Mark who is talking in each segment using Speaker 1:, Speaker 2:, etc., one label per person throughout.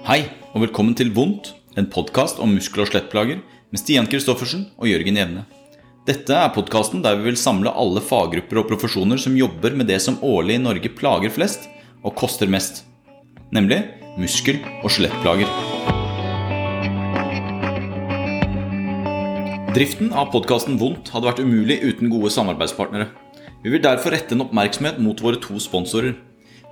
Speaker 1: Hei, og velkommen til Vondt, en podkast om muskel- og skjelettplager med Stian Kristoffersen og Jørgen Jevne. Dette er podkasten der vi vil samle alle faggrupper og profesjoner som jobber med det som årlig i Norge plager flest og koster mest, nemlig muskel- og skjelettplager. Driften av podkasten Vondt hadde vært umulig uten gode samarbeidspartnere. Vi vil derfor rette en oppmerksomhet mot våre to sponsorer.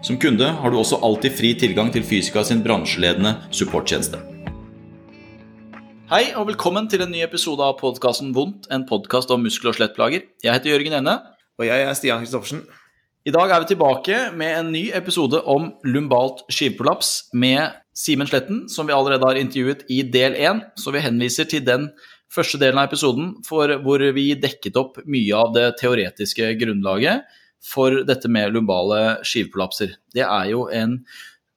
Speaker 1: Som kunde har du også alltid fri tilgang til Fysika sin bransjeledende supporttjeneste. Hei og velkommen til en ny episode av podkasten Vondt, en podkast om muskel- og skjelettplager. Jeg heter Jørgen Enne.
Speaker 2: Og jeg er Stian Kristoffersen.
Speaker 1: I dag er vi tilbake med en ny episode om lumbalt skivprolaps med Simen Sletten, som vi allerede har intervjuet i del én. Så vi henviser til den første delen av episoden for hvor vi dekket opp mye av det teoretiske grunnlaget for dette med lumbale skivprolapser. Det er jo en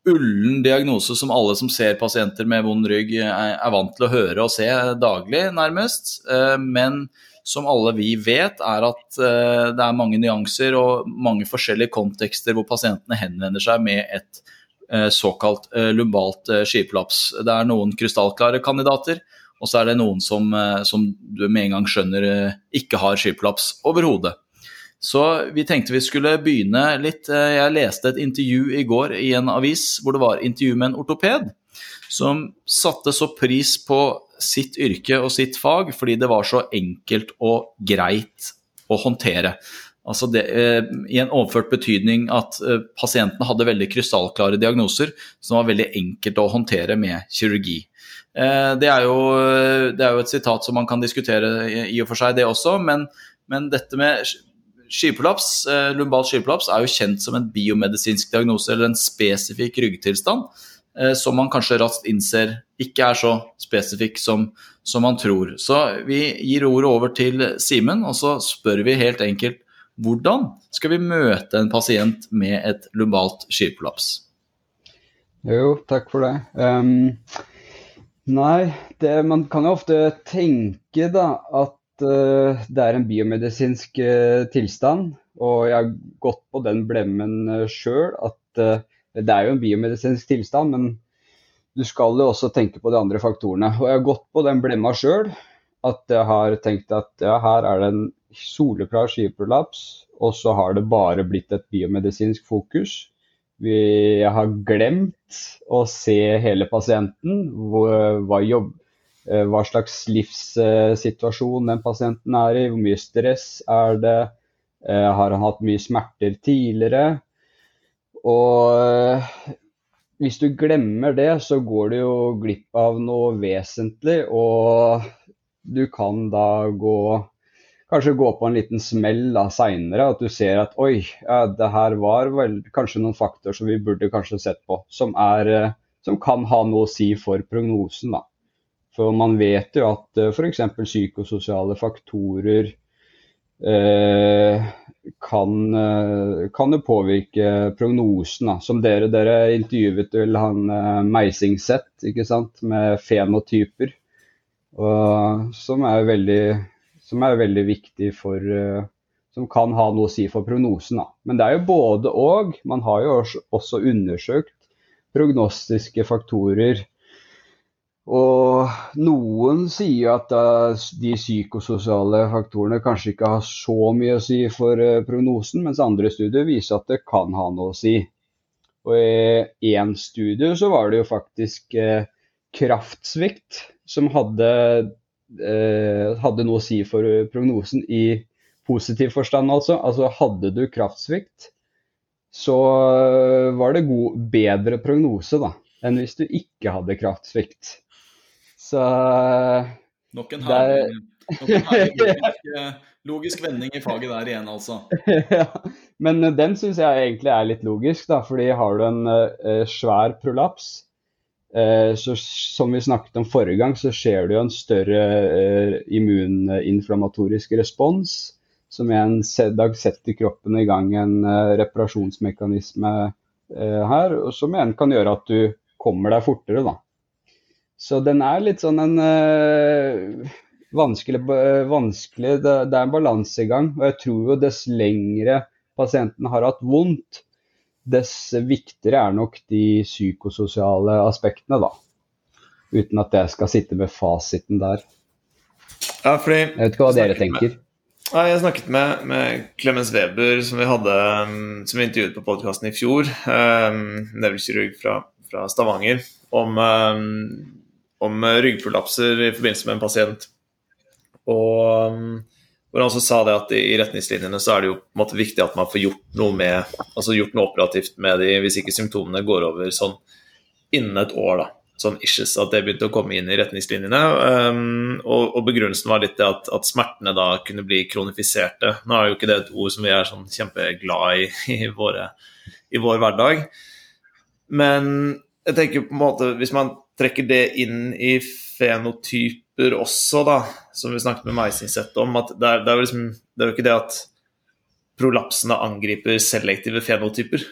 Speaker 1: ullen diagnose som alle som ser pasienter med vond rygg, er vant til å høre og se daglig, nærmest. Eh, men som alle vi vet, er at eh, det er mange nyanser og mange forskjellige kontekster hvor pasientene henvender seg med et eh, såkalt lumbalt skivprolaps. Det er noen krystallklare kandidater, og så er det noen som, som du med en gang skjønner ikke har skivprolaps overhodet. Så vi tenkte vi skulle begynne litt. Eh, jeg leste et intervju i går i en avis hvor det var intervju med en ortoped som satte så pris på sitt yrke og sitt fag fordi det var så enkelt og greit å håndtere. Altså det, eh, I en overført betydning at eh, pasientene hadde veldig krystallklare diagnoser som var veldig enkelt å håndtere med kirurgi. Eh, det, er jo, det, er jo, et sitat som man kan diskutere i, i og for seg, det også, men, men dette med Skiprolaps, eh, lumbal skiprolaps er jo kjent som en biomedisinsk diagnose eller en spesifikk ryggtilstand eh, som man kanskje raskt innser ikke er så spesifikk som, som, man tror. Så vi gir ordet over til Simen, og så spør vi helt enkelt hvordan skal vi møte en pasient med et lumbalt skiprolaps?
Speaker 3: Jo, takk for det. Um, nei, det, man kan jo ofte tenke da at det er en biomedisinsk uh, tilstand. Og jeg har gått på den blemmen uh, sjøl at det er jo en biomedisinsk tilstand, men du skal jo også tenke på de andre faktorene. Og jeg har gått på den blemma sjøl. At jeg har tenkt at ja, her er det en soleklar skiveprolaps, og så har det bare blitt et biomedisinsk fokus. Vi har glemt å se hele pasienten. Hva, jobb, Eh, hva slags livssituasjon den pasienten er i, hvor mye stress er det, eh, har han hatt mye smerter tidligere? Og eh, hvis du glemmer det, så går du jo glipp av noe vesentlig, og du kan da gå Kanskje gå på en liten smell da seinere, at du ser at oi, ja, det her var vel kanskje noen faktorer som vi burde kanskje sett på, som, er, som kan ha noe å si for prognosen. da. For man vet jo at uh, eh, f.eks. psykososiale faktorer eh, kan, uh, kan jo påvirke prognosen. Da. Som dere, dere intervjuet vel han uh, Meisingset ikke med fenotyper. Og, som, er veldig, som er veldig viktig for Som kan ha noe å si for prognosen. Da. Men det er jo både og. Man har jo også undersøkt prognostiske faktorer og noen sier at de psykososiale faktorene kanskje ikke har så mye å si for uh, prognosen, mens andre studier viser at det kan ha noe å si. Og i én studie så var det jo faktisk uh, kraftsvikt som hadde, hadde, noe å si for prognosen i positiv forstand, altså. Altså hadde du kraftsvikt, så var det god, bedre prognose da, enn hvis du ikke hadde kraftsvikt. Så
Speaker 1: Nok en herlig, logisk, logisk, vending i faget der igjen, altså.
Speaker 3: ja, men den syns jeg egentlig er litt logisk, da. Fordi har du en uh, svær prolaps, Eh, så som vi snakket om forrige gang, så skjer det jo en større uh, immuninflammatorisk respons, som igjen dag setter kroppen i gang en eh, reparasjonsmekanisme her, og som igjen kan gjøre at du kommer deg fortere, da. Så den er litt sånn en vanskelig, vanskelig det, det, er en balansegang. Og jeg tror jo dess lengre pasienten har hatt vondt, dess viktigere er nok de psykososiale aspektene, da. Uten at jeg skal sitte med fasiten der.
Speaker 2: Ja, fordi
Speaker 3: Jeg vet ikke hva dere tenker.
Speaker 2: Med, ja, jeg snakket med, med Clemens Weber, som vi hadde um, som vi intervjuet på podkasten i fjor, um, nevrokirurg fra, fra, Stavanger, om, um, om ryggprolapser i forbindelse med en pasient. Og um, hvor han også sa det at i retningslinjene så er det jo på en måte viktig at man får gjort noe med, altså gjort noe operativt med de, hvis ikke symptomene går over sånn innen et år. da, sånn issues, At det begynte å komme inn i retningslinjene. Um, og, og, begrunnelsen var litt det at, at, smertene da kunne bli kronifiserte. Nå er jo ikke det et ord som vi er sånn kjempeglad i i, våre, i vår hverdag. Men jeg tenker på en måte, hvis man trekker det inn i fenotyper også, da, som vi snakket med Meisingseth om, at det er, det, er liksom, det er, jo ikke det at prolapsene angriper selektive fenotyper.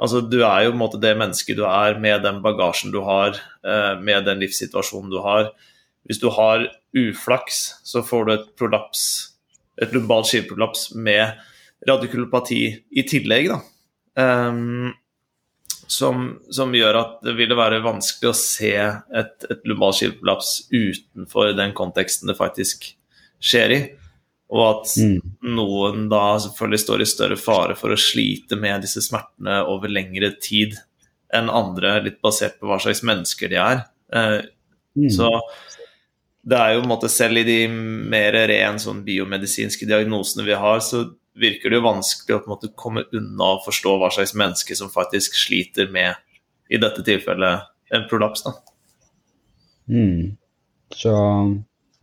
Speaker 2: Altså, Du er jo på en måte det mennesket du er, med den bagasjen du har, eh, med den livssituasjonen du har. Hvis du har uflaks, så får du et prolaps, et lumbalt skiveprolaps med radikulopati i tillegg. da. Um, som, som, gjør at det ville være vanskelig å se et, et lumbal skiveprolaps utenfor den konteksten det faktisk skjer i. Og at mm. noen da selvfølgelig står i større fare for å slite med disse smertene over lengre tid enn andre, litt basert på hva slags mennesker de er. Eh, mm. Så det er jo på en måte selv i de mer ren sånn biomedisinske diagnosene vi har, så virker det jo vanskelig å på en måte komme unna og forstå hva slags menneske som faktisk sliter med, i dette tilfellet, en prolaps. da.
Speaker 3: Mm. Så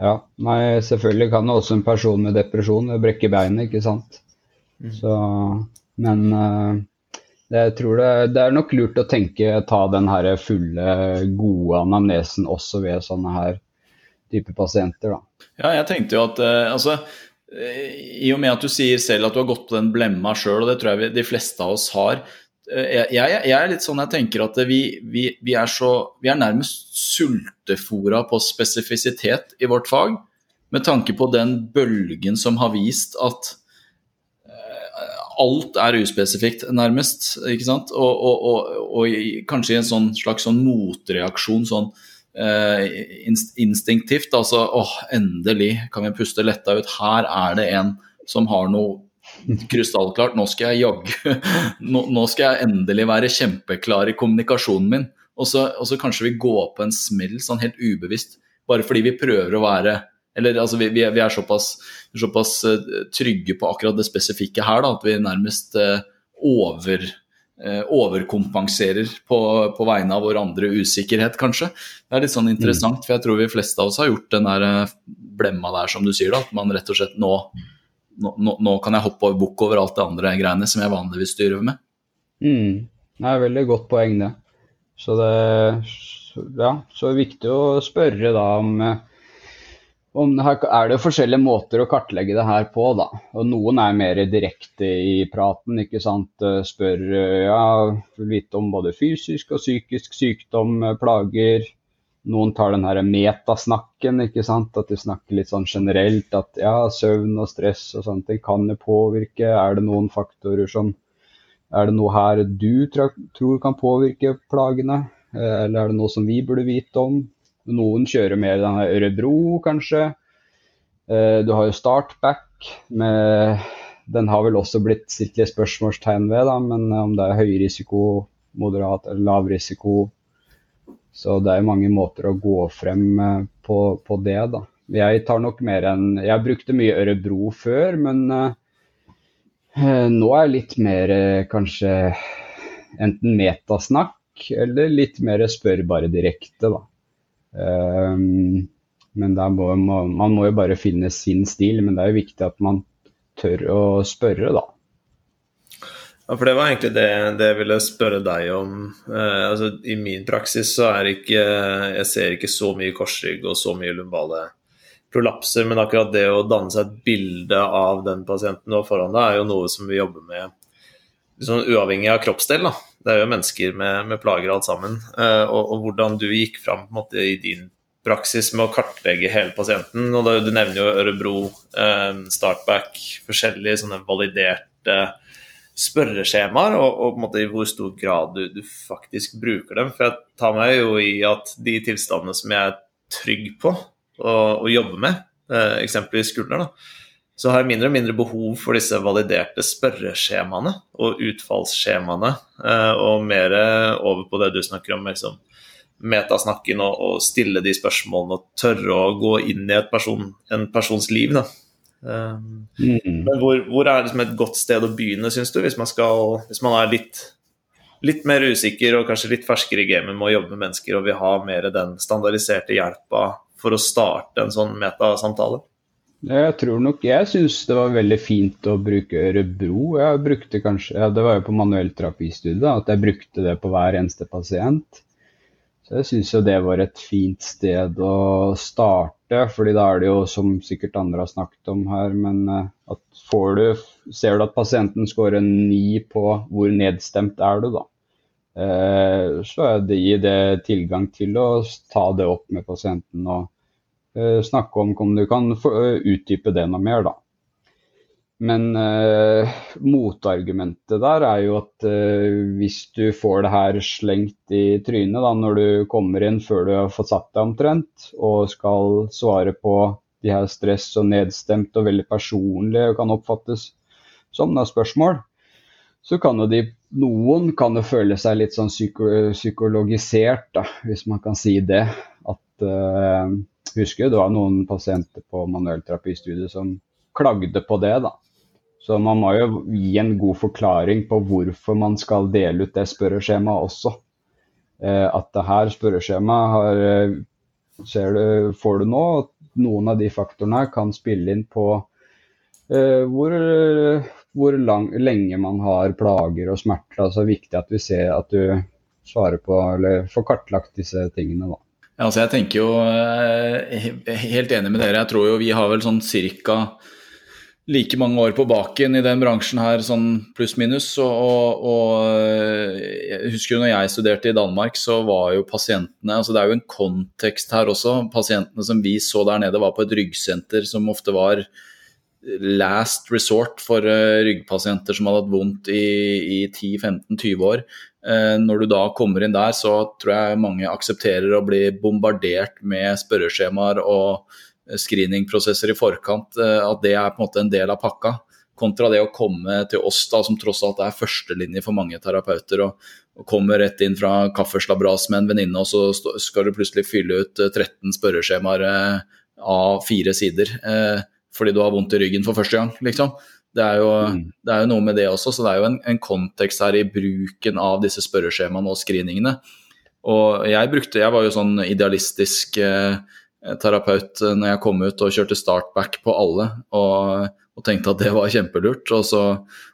Speaker 3: ja. Nei, selvfølgelig kan også en person med depresjon brekke beinet, ikke sant. Mm. Så Men uh, jeg tror det, det, er nok lurt å tenke, ta den her fulle, gode anamnesen også ved sånne her type pasienter, da.
Speaker 1: Ja, jeg tenkte jo at uh, altså i og med at du sier selv at du har gått på den blemma sjøl, og det tror jeg vi, de fleste av oss har. Jeg, jeg, jeg, er litt sånn jeg tenker at vi, vi, vi er, så, vi er nærmest sultefora på spesifisitet i vårt fag. Med tanke på den bølgen som har vist at alt er uspesifikt, nærmest. ikke sant? Og, og, og, og kanskje i en sånn slags sånn motreaksjon sånn Eh, instinktivt. Altså åh, endelig kan vi puste letta ut. Her er det en som har noe krystallklart. Nå skal jeg jaggu nå, nå, skal jeg endelig være kjempeklar i kommunikasjonen min. Og så, og så kanskje vi går på en smell sånn helt ubevisst, bare fordi vi prøver å være eller altså, vi, vi, er såpass, såpass, eh, trygge på akkurat det spesifikke her da, at vi nærmest uh, over Eh, overkompenserer på, på, vegne av vår andre usikkerhet, kanskje. Det er litt sånn interessant, mm. for jeg tror vi fleste av oss har gjort den der eh, blemma der, som du sier, da, at man rett og slett nå, nå, nå kan jeg hoppe over bukk over alt det andre greiene som jeg vanligvis styrer med.
Speaker 3: Mm. Det er veldig godt poeng, det. Så det ja, så er det viktig å spørre da om eh, her er det forskjellige måter å kartlegge det her på, da. Og noen er mer direkte i praten, ikke sant. Eh, spør eh, ja, litt om både fysisk og psykisk sykdom, eh, plager. Noen tar den her metasnakken, ikke sant. At de snakker litt sånn generelt at ja, søvn og stress og sånne ting kan det påvirke. Er det noen faktorer som Er det noe her du tror kan påvirke plagene? Eller er det noe som vi burde vite om? Noen kjører mer denne Ørebro, kanskje. Eh, du har jo Startback. Med, den har vel også blitt stilt litt spørsmålstegn ved, da, men om det er høy risiko, moderat eller lav risiko. Så det er mange måter å gå frem eh, på, på det, da. Jeg tar nok mer enn Jeg brukte mye Ørebro før, men uh, nå er jeg litt mer uh, kanskje enten metasnakk eller litt mer spør bare direkte, da. Um, men må, man må jo bare finne sin stil. Men det er jo viktig at man tør å spørre, da.
Speaker 2: Ja, for Det var egentlig det, det jeg ville spørre deg om. Eh, altså, I min praksis så er ikke Jeg ser ikke så mye korsrygg og så mye lumbale prolapser, men akkurat det å danne seg et bilde av den pasienten du har foran deg, er jo noe som vi jobber med liksom, uavhengig av kroppsdel. da. Det er jo mennesker med, med plager alt sammen. Eh, og, og, hvordan du gikk fram måte, i din praksis med å kartlegge hele pasienten. og da, Du nevner jo Ørebro, eh, Startback, forskjellige sånne validerte spørreskjemaer, og, og, på en måte i hvor stor grad du, du, faktisk bruker dem. For jeg tar meg jo i at de tilstandene som jeg er trygg på å jobbe med, eh, eksempelvis skulder, da, så har jeg mindre og mindre behov for disse validerte spørreskjemaene og utfallsskjemaene, eh, og mer over på det du snakker om, liksom, metasnakken og, og, stille de spørsmålene og tørre å gå inn i person, en persons liv. Da. Um, mm. Men hvor, hvor, er liksom et godt sted å begynne, syns du, hvis man, skal, hvis man er litt, litt, mer usikker og kanskje litt ferskere i gamet med å jobbe med mennesker og vil ha mer den standardiserte hjelpa for å starte en sånn metasamtale?
Speaker 3: Jeg tror nok Jeg syns det var veldig fint å bruke Ørebro. Jeg brukte kanskje, ja, Det var jo på manuellterapistudiet at jeg brukte det på hver eneste pasient. Så jeg syns jo det var et fint sted å starte, fordi da er det jo som sikkert andre har snakket om her, men eh, at får du Ser du at pasienten scorer ni på hvor nedstemt er du, da? Eh, så gir det tilgang til å ta det opp med pasienten og snakke om om du kan utdype det noe mer, da. Men eh, motargumentet der er jo at eh, hvis du får det her slengt i trynet da, når du kommer inn før du har fått satt deg omtrent, og skal svare på de her stress og nedstemt og veldig personlige kan oppfattes som da, spørsmål, så kan jo de Noen kan jo føle seg litt sånn psyko psykologisert, da, hvis man kan si det. At uh, Husker det var noen pasienter på manuellterapistudiet som klagde på det, da. Så man må jo gi en god forklaring på hvorfor man skal dele ut det spørreskjemaet også. Eh, at det her spørreskjemaet har eh, ser du, får du nå noen av de faktorene kan spille inn på eh, hvor, hvor lang, lenge man har plager og smerter. Altså viktig at vi ser at du svarer på eller får kartlagt disse tingene. da.
Speaker 1: Ja, altså jeg tenker jo helt enig med dere. Jeg tror jo vi har vel sånn cirka like mange år på baken i den bransjen her, sånn pluss-minus. Og, og, og, jeg husker jo når jeg studerte i Danmark, så var jo pasientene altså Det er jo en kontekst her også. Pasientene som vi så der nede, var på et ryggsenter som ofte var last resort for uh, ryggpasienter som hadde hatt vondt i, i 10-15-20 år. Uh, når du da kommer inn der, så tror jeg mange aksepterer å bli bombardert med spørreskjemaer og screeningprosesser i forkant, eh, at det er på en måte en del av pakka. Kontra det å komme til oss, da, som tross alt er førstelinje for mange terapeuter. og, og kommer rett inn fra kaffeslabras med en venninne, og så skal du plutselig fylle ut 13 eh, spørreskjemaer eh, av fire sider fordi du har vondt i ryggen for første gang, liksom. Det er, jo, mm. det er jo, noe med det også, så det er jo en, en, kontekst her i bruken av disse spørreskjemaene og screeningene. Og jeg brukte, jeg var jo sånn idealistisk eh, Eh, terapeut eh, når jeg kom ut og kjørte startback på alle og, og tenkte at det var kjempelurt. Og så,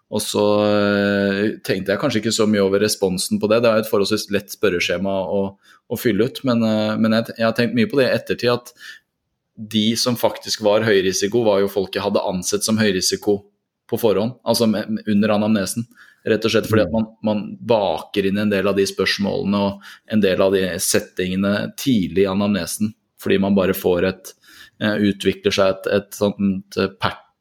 Speaker 1: og så, eh, tenkte jeg kanskje ikke så mye over responsen på det. Det er et forholdsvis lett spørreskjema å, å fylle ut, men, men jeg, jeg, har tenkt mye på det i ettertid at de som faktisk var høyrisiko, var jo folk jeg hadde ansett som høyrisiko på forhånd, altså under anamnesen. Rett og slett fordi at man, man, baker inn en del av de spørsmålene og en del av de settingene tidlig i anamnesen fordi man bare får et uh, Utvikler seg et, et sånt uh,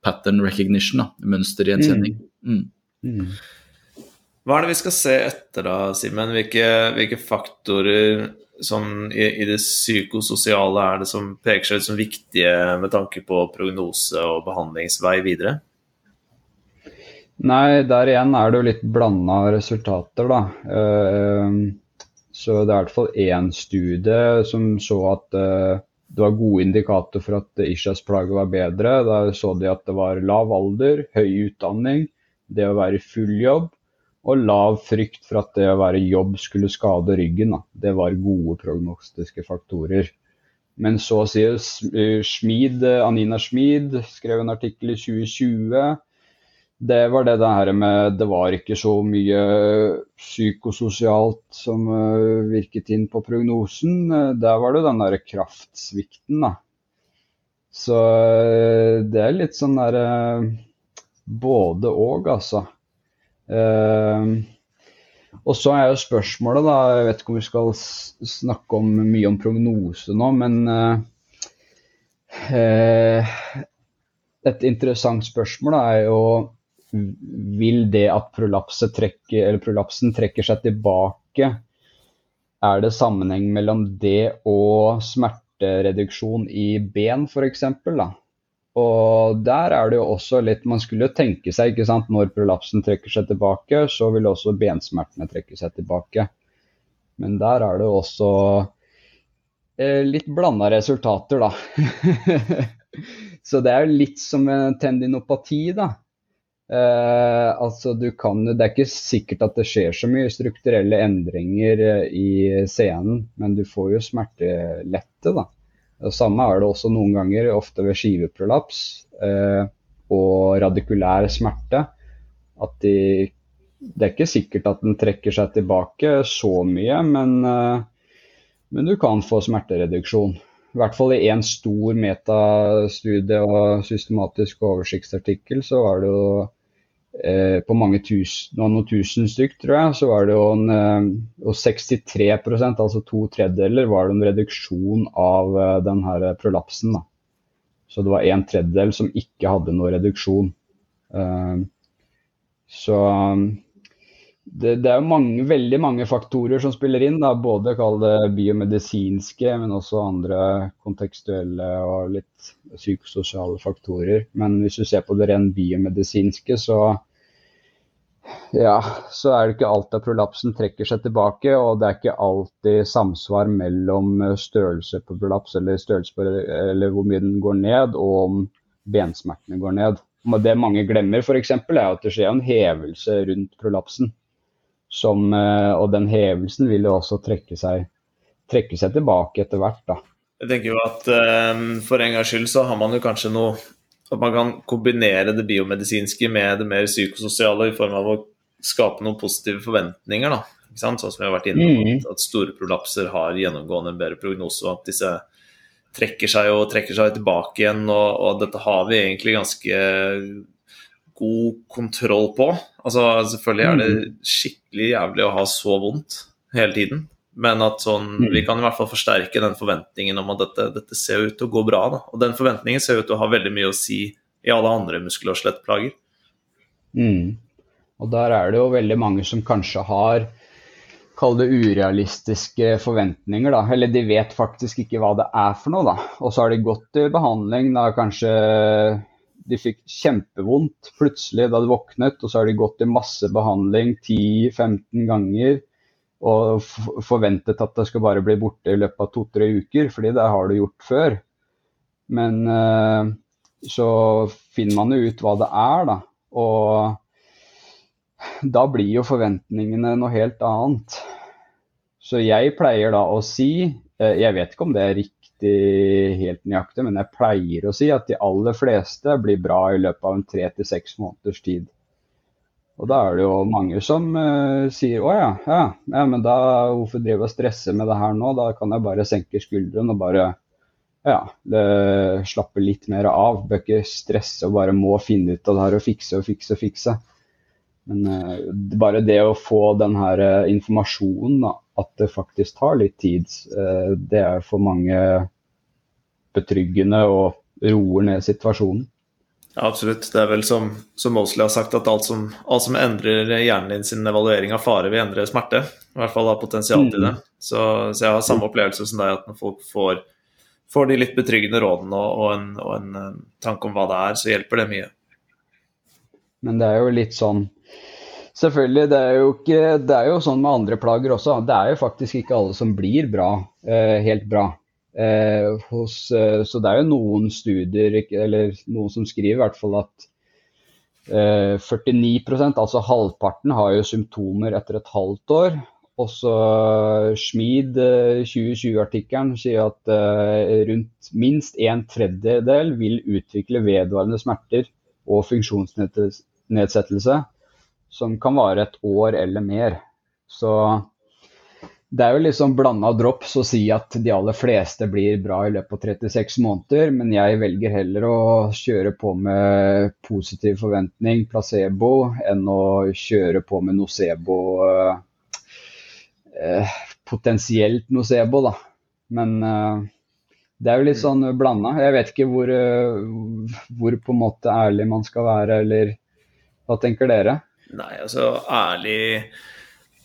Speaker 1: pattern recognition, da, mønster i en sending. Mm. Mm.
Speaker 2: Hva er det vi skal se etter da, Simen? Hvilke, hvilke, faktorer sånn, i, i, det psykososiale er det som peker seg ut som viktige med tanke på prognose og behandlingsvei videre?
Speaker 3: Nei, der igjen er det jo litt blanda resultater, da. Uh, så det er i hvert fall én studie som så at uh, det var gode indikatorer for at Ishas plage var bedre. Der så de at det var lav alder, høy utdanning, det å være i full jobb og lav frykt for at det å være i jobb skulle skade ryggen. Da. Det var gode prognostiske faktorer. Men så sier Schmid, Anina Schmid skrev en artikkel i 2020 det var det der med Det var ikke så mye psykososialt som virket inn på prognosen. Der var det den derre kraftsvikten, da. Så det er litt sånn derre både og, altså. Og så er jo spørsmålet, da Jeg vet ikke om vi skal snakke om, mye om prognose nå, men et interessant spørsmål er jo vil det at trekker, prolapsen trekker seg tilbake, er det sammenheng mellom det og smertereduksjon i ben f.eks.? Og der er det jo også litt Man skulle jo tenke seg, ikke sant, når prolapsen trekker seg tilbake, så vil også bensmertene trekke seg tilbake. Men der er det jo også eh, litt blanda resultater, da. så det er jo litt som en tendinopati, da. Eh, altså du kan, Det er ikke sikkert at det skjer så mye strukturelle endringer uh, i scenen, men du får jo smertelette. da. Det samme er det også noen ganger, ofte ved skiveprolaps eh, og radikulær smerte. At de, det er ikke sikkert at den trekker seg tilbake så mye, men, men du kan få smertereduksjon. I hvert fall i én stor metastudie og systematisk oversiktsartikkel så var det jo Eh, på mange tusen, noen tusen stykk, tror jeg, så var det jo en, eh, og 63% altså to tredjedeler, var det en reduksjon av eh, den her prolapsen. Da. Så det var en tredjedel som ikke hadde noe reduksjon. Så det, det er jo mange, veldig mange faktorer som spiller inn. Da. Både det biomedisinske, men også andre kontekstuelle og litt psykososiale faktorer. Men hvis du ser på det rent biomedisinske, så ja, så er det ikke alltid at prolapsen trekker seg tilbake, og det er ikke alltid samsvar mellom eh, størrelse på prolaps eller, på, eller hvor mye den går ned, og om bensmertene går ned. Det mange glemmer f.eks., er at det skjer en hevelse rundt prolapsen. Som, eh, og den hevelsen vil jo også trekke seg, trekke seg tilbake etter hvert. da.
Speaker 2: Jeg tenker jo at um, For en gangs skyld så har man jo kanskje noe at man kan kombinere det biomedisinske med det mer psykososiale i form av å skape noen positive forventninger. da, Sånn som vi har vært inne på, mm. at store prolapser har gjennomgående en bedre prognose, og at disse trekker seg og trekker seg tilbake igjen. Og, og dette har vi egentlig ganske god kontroll på. Altså, selvfølgelig er det mm. skikkelig jævlig å ha så vondt hele tiden. Men at sånn, mm. vi kan i hvert fall forsterke den forventningen om at dette, dette ser ut til å gå bra. Da. Og den forventningen ser ut til å ha veldig mye å si i alle andre muskel- og skjelettplager.
Speaker 3: Mm. Og der er det jo veldig mange som kanskje har kall det urealistiske forventninger, da. Eller de vet faktisk ikke hva det er for noe, da. Og så har de gått til behandling, da kanskje de fikk kjempevondt plutselig da de våknet, og så har de gått i masse behandling 10-15 ganger og forventet at det skal bare bli borte i løpet av to-tre uker, fordi det har du gjort før. Men uh, så finner man jo ut hva det er, da. Og da blir jo forventningene noe helt annet. Så jeg pleier da å si, uh, jeg vet ikke om det er riktig helt nøyaktig, men jeg pleier å si at de aller fleste blir bra i løpet av en tre til seks måneders tid. Og da er det jo mange som uh, sier å ja, ja, ja, men da hvorfor driver jeg og stresser med det her nå? Da kan jeg bare senke skuldrene og bare ja, det, slappe litt mer av. Bør ikke stresse og bare må finne ut av det her og fikse og fikse og fikse. Men uh, bare det å få den her uh, informasjonen, da, at det faktisk tar litt tid, det er for mange betryggende og roer ned situasjonen.
Speaker 2: Ja, absolutt. Det er vel som, som Mosley har sagt, at alt som, alt som, endrer hjernen din sin evaluering av fare, vil endre smerte. I hvert fall ha potensial til det. Mm. Så, så, jeg har samme opplevelse som deg, at når folk får, får de litt betryggende rådene og, og, en, og, en, eh, tanke om hva det er, så hjelper det mye.
Speaker 3: Men det er jo litt sånn Selvfølgelig, det er jo ikke Det er jo sånn med andre plager også. Det er jo faktisk ikke alle som blir bra, eh, helt bra. Eh, hos, eh, så det er jo noen studier, eller noen som skriver i hvert fall at eh, 49% altså halvparten, har jo symptomer etter et halvt år. Også Schmid, 2020-artikkelen, eh, sier at eh, rundt minst en tredjedel vil utvikle vedvarende smerter og funksjonsnedsettelse som kan vare et år eller mer. Så det er jo liksom blanda drops å si at de aller fleste blir bra i løpet av 36 måneder, men jeg velger heller å kjøre på med positiv forventning, placebo, enn å kjøre på med nocebo. Eh, potensielt nocebo, da. Men eh, det er jo litt sånn blanda. Jeg vet ikke hvor, eh, hvor på en måte ærlig man skal være, eller hva tenker dere?
Speaker 2: Nei, altså ærlig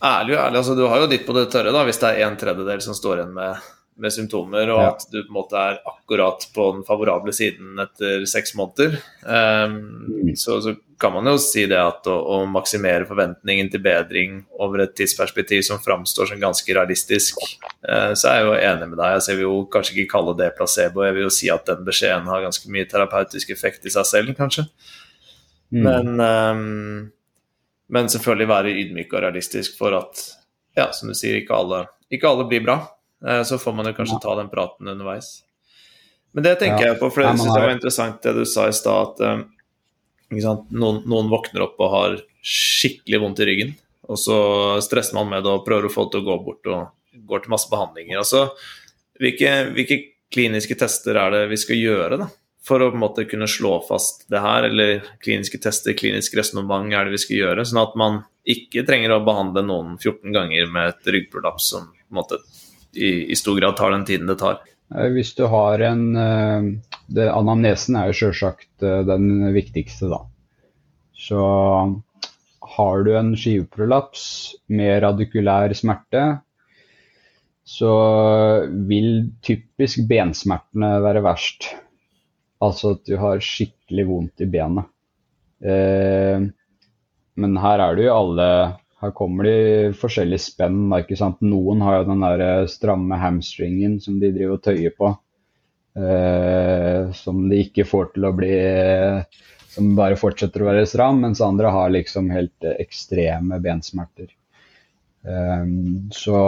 Speaker 2: ærlig og ærlig, altså du har jo ditt på det tørre da, hvis det er en tredjedel som står igjen med, med symptomer, og ja. at du på en måte er akkurat på den favorable siden etter seks måneder. Um, så, så, kan man jo si det at å, å, maksimere forventningen til bedring over et tidsperspektiv som framstår som ganske realistisk, uh, så er jeg jo enig med deg. Jeg vil jo kanskje ikke kalle det placebo, jeg vil jo si at den beskjeden har ganske mye terapeutisk effekt i seg selv, kanskje. Mm. Men um, men selvfølgelig være ydmyk og realistisk for at, ja, som du sier, ikke alle, ikke alle blir bra. Eh, så får man jo kanskje ta den praten underveis. Men det tenker ja. jeg på, for det syns jeg var interessant det du sa i stad, at um, noen, noen, våkner opp og har skikkelig vondt i ryggen, og så stresser man med det og prøver å få det til å gå bort og går til masse behandlinger. Altså, hvilke, hvilke kliniske tester er det vi skal gjøre, da? For å på en måte kunne slå fast det her, eller kliniske tester, klinisk resonnement er det vi skal gjøre, sånn at man ikke trenger å behandle noen 14 ganger med et ryggprolaps som på en måte i, i, stor grad tar den tiden det tar.
Speaker 3: Hvis du har en eh, det, Anamnesen er jo selvsagt eh, den viktigste, da. Så har du en skiveprolaps med radikulær smerte, så vil typisk bensmertene være verst. Altså at du har skikkelig vondt i benet. Eh, men her er det jo alle Her kommer det forskjellige spenn. Ikke sant? Noen har jo den der eh, stramme hamstringen som de driver og tøyer på. Eh, som de ikke får til å bli Som bare fortsetter å være stram, mens andre har liksom helt eh, ekstreme bensmerter. Eh, så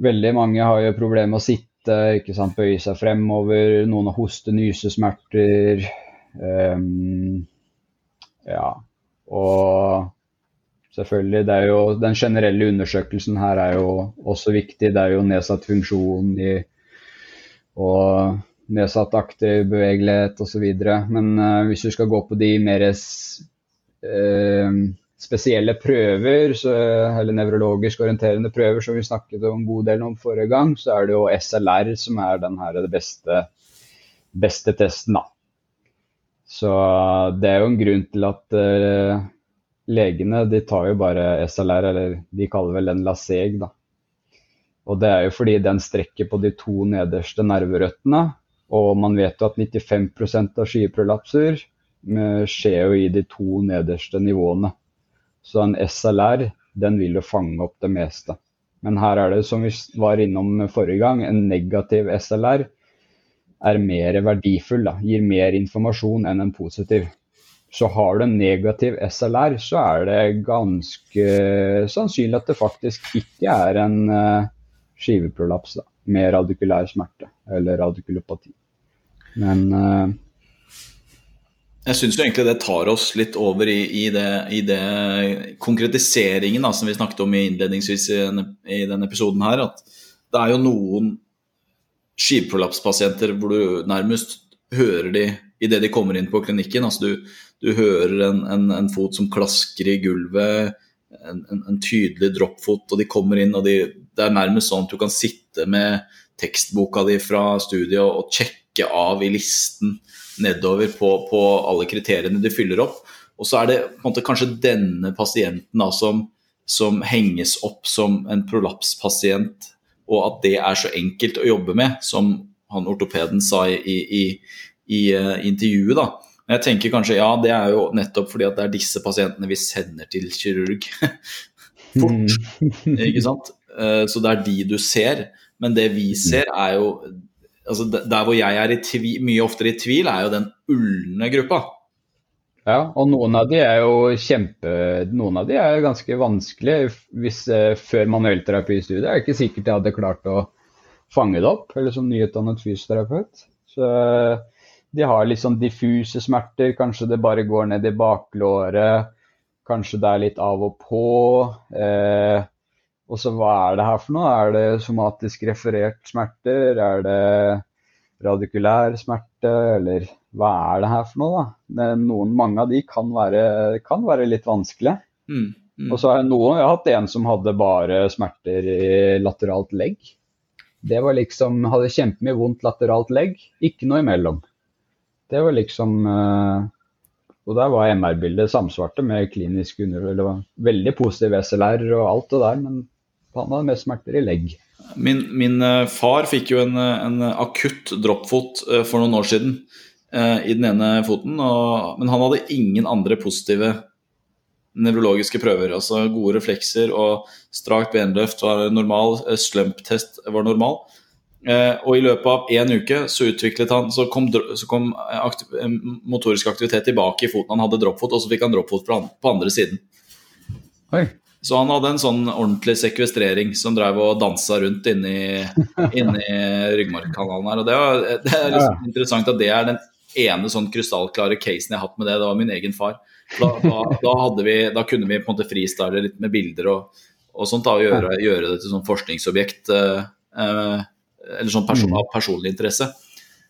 Speaker 3: veldig mange har jo problemer med å sitte ikke sant, bøye seg fremover. Noen har hoste, nysesmerter. Um, ja. Og selvfølgelig, det er jo den generelle undersøkelsen her er jo også viktig. Det er jo nedsatt funksjon i, og nedsatt aktiv bevegelighet osv. Men uh, hvis du skal gå på de mer uh, spesielle prøver, så, eller nevrologisk orienterende prøver, som vi snakket om en god del om forrige gang, så er det jo SLR som er den her det beste, beste testen, da. Så det er jo en grunn til at uh, legene de tar jo bare SLR, eller de kaller vel den LASEG, da. Og det er jo fordi den strekker på de to nederste nerverøttene. Og man vet jo at 95% av skiprolapser skjer jo i de to nederste nivåene. Så en SLR den vil jo fange opp det meste. Men her er det, som vi var innom forrige gang, en negativ SLR er mer verdifull, da, gir mer informasjon enn en positiv. Så har du en negativ SLR, så er det ganske sannsynlig at det faktisk ikke er en uh, skiveprolaps da, med radikulær smerte eller radikulopati. Men uh,
Speaker 1: jeg syns egentlig det tar oss litt over i, i, det, i det, konkretiseringen da, som vi snakket om innledningsvis i, i denne episoden her. At det er jo noen skivprolapspasienter hvor du nærmest hører de idet de kommer inn på klinikken. altså Du, du hører en, en, en, fot som klasker i gulvet, en, en tydelig droppfot, og de kommer inn, og de, det er nærmest sånn at du kan sitte med tekstboka di fra studiet og sjekke av i listen nedover på, på, alle kriteriene du fyller opp. Og så er det måte kanskje denne pasienten da, som, som henges opp som en prolapspasient, og at det er så enkelt å jobbe med, som han ortopeden sa i, i, i, i uh, intervjuet. da. Men jeg tenker kanskje ja, det er jo nettopp fordi at det er disse pasientene vi sender til kirurg fort. Mm. ikke sant? Uh, så det er de du ser. Men det vi ser, er jo altså Der hvor jeg er tvil, mye oftere i tvil, er jo den ulne gruppa.
Speaker 3: Ja, og noen av de er jo kjempe Noen av de er ganske vanskelige. Hvis eh, Før manuellterapistudie er jeg ikke sikkert jeg hadde klart å fange det opp, eller som nyutdannet fysioterapeut. Så De har litt sånn diffuse smerter. Kanskje det bare går ned i baklåret. Kanskje det er litt av og på. Eh, og så hva er det her for noe? Er det somatisk referert smerter? Er det radikulær smerte, eller hva er det her for noe, da? Noen, mange av de kan være, kan være litt vanskelige. Mm, mm. Og så har jeg noen, jeg har hatt en som hadde bare smerter i lateralt legg. Det var liksom, hadde kjempemye vondt lateralt legg, ikke noe imellom. Det var liksom eh, Og der var MR-bildet samsvarte med klinisk under... Eller veldig positiv SLR og alt det der, men han hadde mest smerter i legg.
Speaker 1: Min, min eh, far fikk jo en, en akutt droppfot eh, for noen år siden i den ene foten, og, men han hadde ingen andre positive nevrologiske prøver. Altså gode reflekser og strakt benløft var normal, slump-test var normal. Eh, og i løpet av én uke så utviklet han Så kom, så kom aktiv, motorisk aktivitet tilbake i foten. Han hadde droppfot, og så fikk han droppfot på, på andre siden. Oi. Så han hadde en sånn ordentlig sekvestrering som drev og dansa rundt inni, inni ryggmargkanalen her. Og det, var, det er liksom ja. interessant at det er den ene sånn krystallklare casen jeg har hatt med det. Det var min egen far. Da, da, da, vi, da kunne vi på en måte freestyle litt med bilder og, og sånt, da, og gjøre, gjøre det til sånn forskningsobjekt. Eh, eh eller sånn person, mm. av personlig interesse.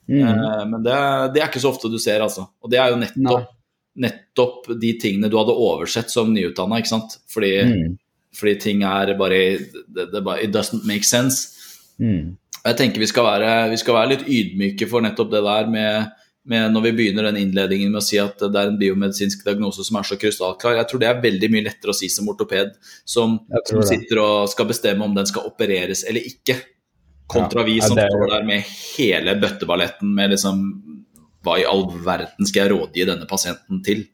Speaker 1: Mm. Eh, men det, det, er ikke så ofte du ser, altså. Og det er jo nettopp, nettopp de tingene du hadde oversett som nyutdanna, ikke sant. Fordi, mm. fordi, ting er bare det, det It doesn't make sense. Mm. Jeg tenker vi skal, være, vi skal, være, litt ydmyke for nettopp det der med, med, når vi begynner den innledningen med å si at det er en biomedisinsk diagnose som er så krystallklar. Jeg tror det er veldig mye lettere å si som ortoped, som, som sitter og skal bestemme om den skal opereres eller ikke. Kontra vi som ja, står der med hele bøtteballetten med liksom Hva i all verden skal jeg rådgi denne pasienten til?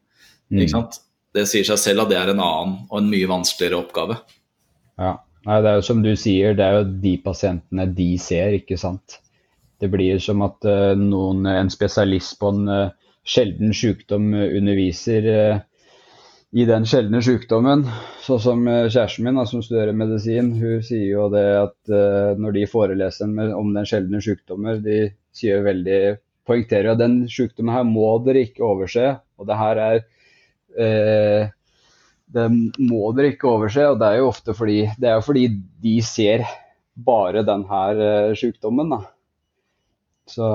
Speaker 1: Mm. Ikke sant? Det sier seg selv at det er en annen og en mye vanskeligere oppgave.
Speaker 3: Ja, Nei, det er jo som du sier, det er jo de pasientene de ser, ikke sant. Det blir som at uh, noen, en spesialist på en uh, sjelden sykdom underviser uh, i den sjeldne sykdommen. Sånn som kjæresten min, da, som studerer medisin, hun sier jo det at når de foreleser om den sjeldne sykdommer, de sier veldig poengterer at den sykdommen her må dere ikke overse. Og det her er eh, Det må dere ikke overse, og det er jo ofte fordi det er jo fordi de ser bare den her uh, sykdommen. Da. Så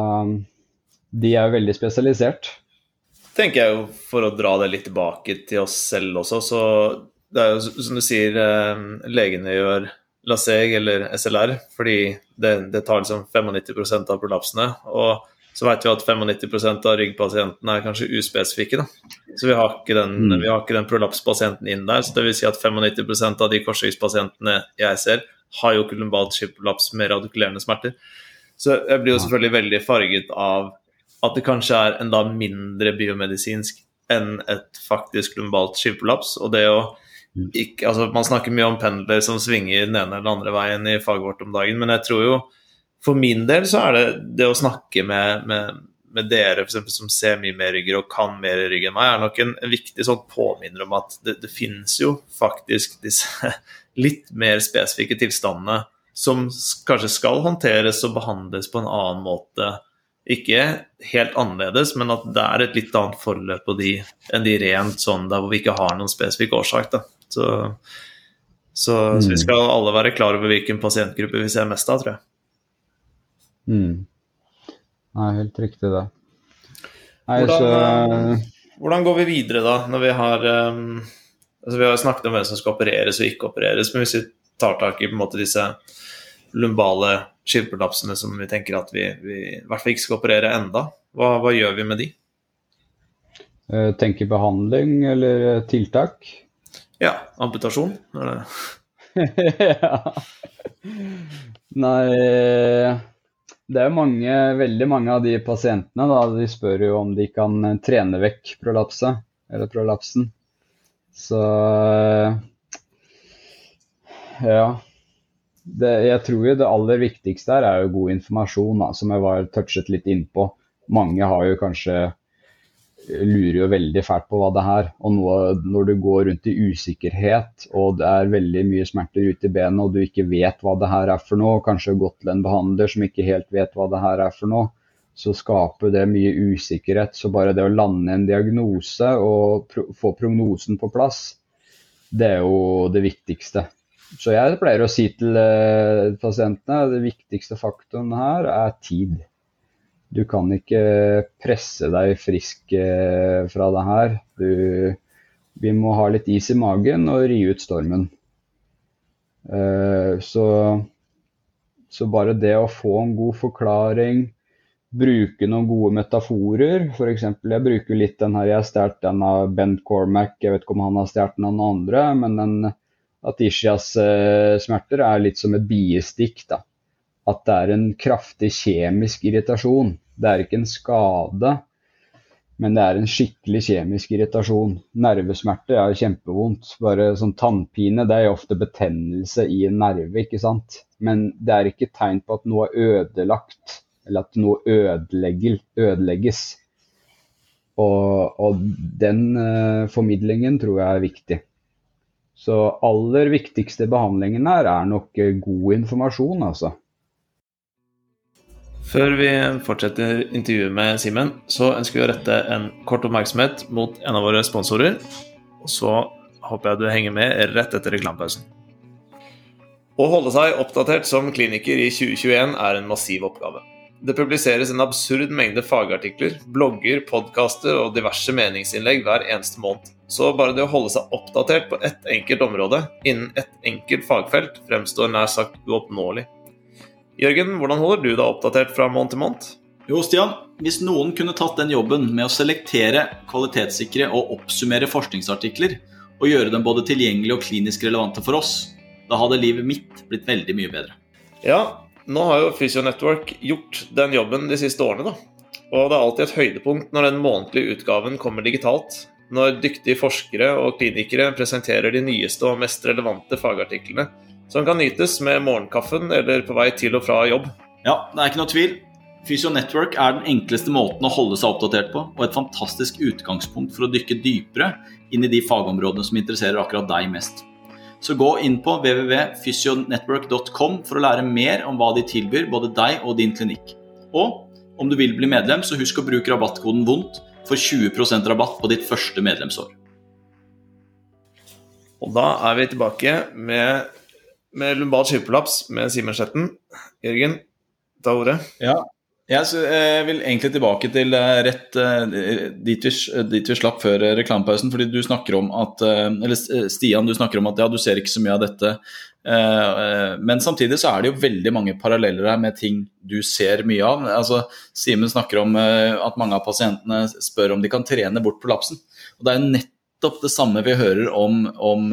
Speaker 3: de er veldig spesialisert
Speaker 2: tenker jeg jo, for å dra det litt tilbake til oss selv også, så det er jo som du sier, eh, legene gjør LASEG eller SLR fordi det, det tar liksom 95% av prolapsene. Og så vet vi at 95% av ryggpasientene er kanskje uspesifikke. Da. Så vi har ikke den, mm. vi har ikke den prolapspasienten inn der. så det vil si at 95% av de korsryggspasientene jeg ser, har jo ikke lumbalt skipprolaps med radikulerende smerter. Så jeg blir jo selvfølgelig veldig farget av at det kanskje er enda mindre biomedisinsk enn et faktisk lumbalt skivprolaps. Og det å mm. ikke, altså Man snakker mye om pendler som svinger den ene eller den andre veien i faget vårt om dagen, men jeg tror jo for min del så er det det å snakke med, med, med dere for eksempel, som ser mye mer rygger og kan mer rygg enn meg, er nok en, en viktig sånn påminner om at det, det finnes jo faktisk disse litt mer spesifikke tilstandene som kanskje skal håndteres og behandles på en annen måte ikke helt annerledes, men at det er et litt annet forløp på de enn de rent sånn der hvor vi ikke har noen spesifikk årsak. Da. Så, så, mm. så, vi skal alle være klar over hvilken pasientgruppe vi ser mest av, tror jeg.
Speaker 3: Mm. Nei, helt riktig det.
Speaker 2: Nei, hvordan, så... Eh, hvordan, går vi videre da, når vi har um, altså Vi har snakket om hvem som skal opereres og ikke opereres, men hvis vi tar tak i på en måte disse lumbale skilpelapsene som vi tenker at vi, vi, i hvert fall ikke skal operere enda. Hva, hva gjør vi med de?
Speaker 3: Eh, tenker behandling eller eh, tiltak?
Speaker 2: Ja, amputasjon.
Speaker 3: Ja. Nei Det er mange, veldig mange av de pasientene da, de spør jo om de kan eh, trene vekk prolapset, eller prolapsen. Så ja det, jeg tror jo det aller viktigste her er jo god informasjon, da, som jeg var touchet litt innpå. Mange har jo kanskje lurer jo veldig fælt på hva det er. Og nå, når du går rundt i usikkerhet og det er veldig mye smerter ute i benet og du ikke vet hva det her er for noe, kanskje gått til en behandler som ikke helt vet hva det her er for noe, så skaper det mye usikkerhet. Så bare det å lande en diagnose og pro få prognosen på plass, det er jo det viktigste. Så jeg pleier å si til eh, pasientene det viktigste faktoren her er tid. Du kan ikke presse deg frisk eh, fra det her. Du, vi må ha litt is i magen og ri ut stormen. Eh, så, så bare det å få en god forklaring, bruke noen gode metaforer. F.eks. jeg bruker litt den her, jeg har stjålet den av Ben Cormac, jeg vet ikke om han har stjålet den av noen andre. Men den Atishias eh, smerter er litt som et biestikk. da. At det er en kraftig kjemisk irritasjon. Det er ikke en skade, men det er en skikkelig kjemisk irritasjon. Nervesmerter er kjempevondt. Bare sånn tannpine det er ofte betennelse i en nerve, ikke sant. Men det er ikke tegn på at noe er ødelagt eller at noe ødelegges. Og, og den uh, formidlingen tror jeg er viktig. Så aller viktigste behandlingen her er nok uh, god informasjon, altså.
Speaker 2: Før vi fortsetter intervjuet med Simen, så ønsker vi å rette en kort oppmerksomhet mot en av våre sponsorer. Og så håper jeg du henger med rett etter reklamepausen. Å holde seg oppdatert som kliniker i 2021 er en massiv oppgave. Det publiseres en absurd mengde fagartikler, blogger, podkaster og diverse meningsinnlegg hver eneste måned. Så bare det å holde seg oppdatert på ett enkelt område innen ett enkelt fagfelt fremstår nær sagt uoppnåelig. Jørgen, hvordan holder du deg oppdatert fra måned til måned?
Speaker 1: Jo, Stian, hvis noen kunne tatt den jobben med å selektere, kvalitetssikre og oppsummere forskningsartikler, og gjøre dem både tilgjengelige og klinisk relevante for oss, da hadde livet mitt blitt veldig mye bedre.
Speaker 2: Ja, nå har jo Physionetwork gjort den jobben de siste årene, da. Og det er alltid et høydepunkt når den månedlige utgaven kommer digitalt. Når dyktige forskere og klinikere presenterer de nyeste og mest relevante fagartiklene, som kan nytes med morgenkaffen eller på vei til og fra jobb.
Speaker 1: Ja, det er ikke noe tvil. Fysio Network er den enkleste måten å holde seg oppdatert på, og et fantastisk utgangspunkt for å dykke dypere inn i de fagområdene som interesserer akkurat deg mest. Så gå inn på www.fysionetwork.com for å lære mer om hva de tilbyr både deg og din klinikk. Og om du vil bli medlem, så husk å bruke rabattkoden VONDT for 20% rabatt på ditt første medlemsår.
Speaker 2: Og da er vi tilbake med, med lumbal skipperlaps med Simen Sletten. Jørgen, ta ordet.
Speaker 1: Ja, jeg eh, vil egentlig tilbake til eh, rett eh, dit vi, dit vi slapp før reklamepausen. fordi du snakker om at Eller Stian, du snakker om at ja, du ser ikke så mye av dette. Men samtidig så er det jo veldig mange paralleller her med ting du ser mye av. Altså, Simen snakker om at mange av pasientene spør om de kan trene bort prolapsen. Og det er jo nettopp det samme vi hører om, om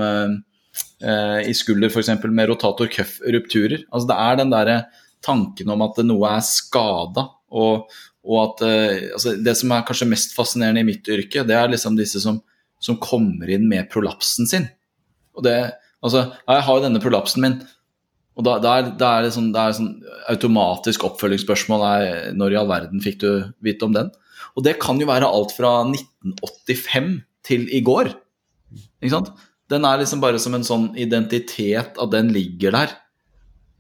Speaker 1: i skulder f.eks. med rotator cuff-rupturer. Altså, det er den derre tanken om at noe er skada. Og, og, at eh, altså Det som er kanskje mest fascinerende i mitt yrke, det er liksom disse som, som kommer inn med prolapsen sin. Og det, altså, Jeg har jo denne prolapsen min. Og da, da, er, da er, det sånn, det er sånn automatisk oppfølgingsspørsmål er, når i all verden fikk du vite om den? Og det kan jo være alt fra 1985 til i går. Ikke sant? Den er liksom bare som en sånn identitet at den ligger der.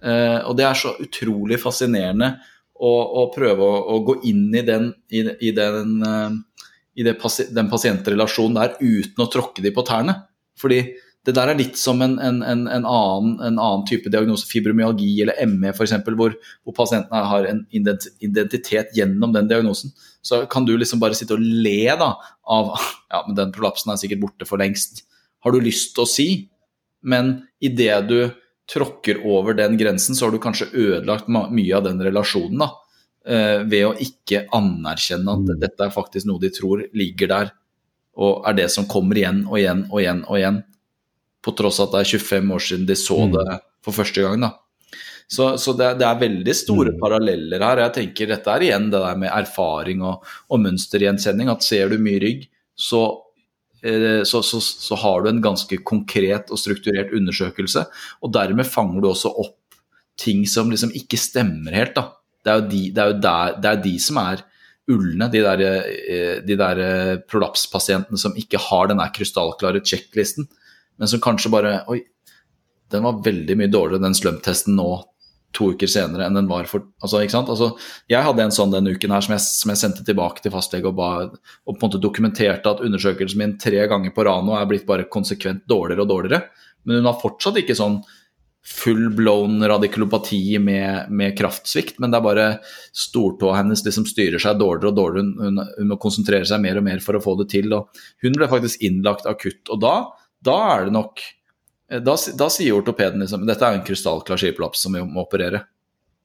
Speaker 1: Eh, og det er så utrolig fascinerende å, å prøve å, å, gå inn i den, i, i den, eh, i pasi den pasientrelasjonen der uten å tråkke de på tærne. Fordi det der er litt som en, en, en, en annen, annen, type diagnose, fibromyalgi eller ME f.eks., hvor, hvor pasienten har en identitet gjennom den diagnosen. Så kan du liksom bare sitte og le da, av ja, men den prolapsen er sikkert borte for lengst. Har du lyst til å si, men idet du tråkker over den grensen, så har du kanskje ødelagt mye av den relasjonen. da, eh, Ved å ikke anerkjenne at mm. dette er faktisk noe de tror ligger der, og er det som kommer igjen og igjen og igjen og igjen. På tross at det er 25 år siden de så mm. det for første gang. da. Så, så det, det, er veldig store mm. paralleller her. Jeg tenker Dette er igjen det der med erfaring og, og mønstergjenkjenning. At ser du mye rygg, så så, så, så, har du en ganske konkret og strukturert undersøkelse. Og dermed fanger du også opp ting som liksom ikke stemmer helt. Da. Det er jo de, det er jo der, det er de som er ulne, de der, eh, de der eh, prolapspasientene som ikke har den krystallklare sjekklisten, men som kanskje bare Oi, den var veldig mye dårligere, den slump-testen nå to uker senere enn den var for altså, ikke sant? Altså, Jeg hadde en sånn denne uken her som jeg, som jeg sendte tilbake til fastlege og, ba, og på en måte dokumenterte at undersøkelsen min tre ganger på rad nå er blitt bare konsekvent dårligere og dårligere. Men hun har fortsatt ikke sånn full blown radikulopati med, med, kraftsvikt, men det er bare stortåa hennes liksom styrer seg dårligere og dårligere. Hun, hun, hun, må konsentrere seg mer og mer for å få det til. og Hun ble faktisk innlagt akutt. og da, da er det nok da, da sier ortopeden liksom dette er en krystallklar skiplaps som vi må operere.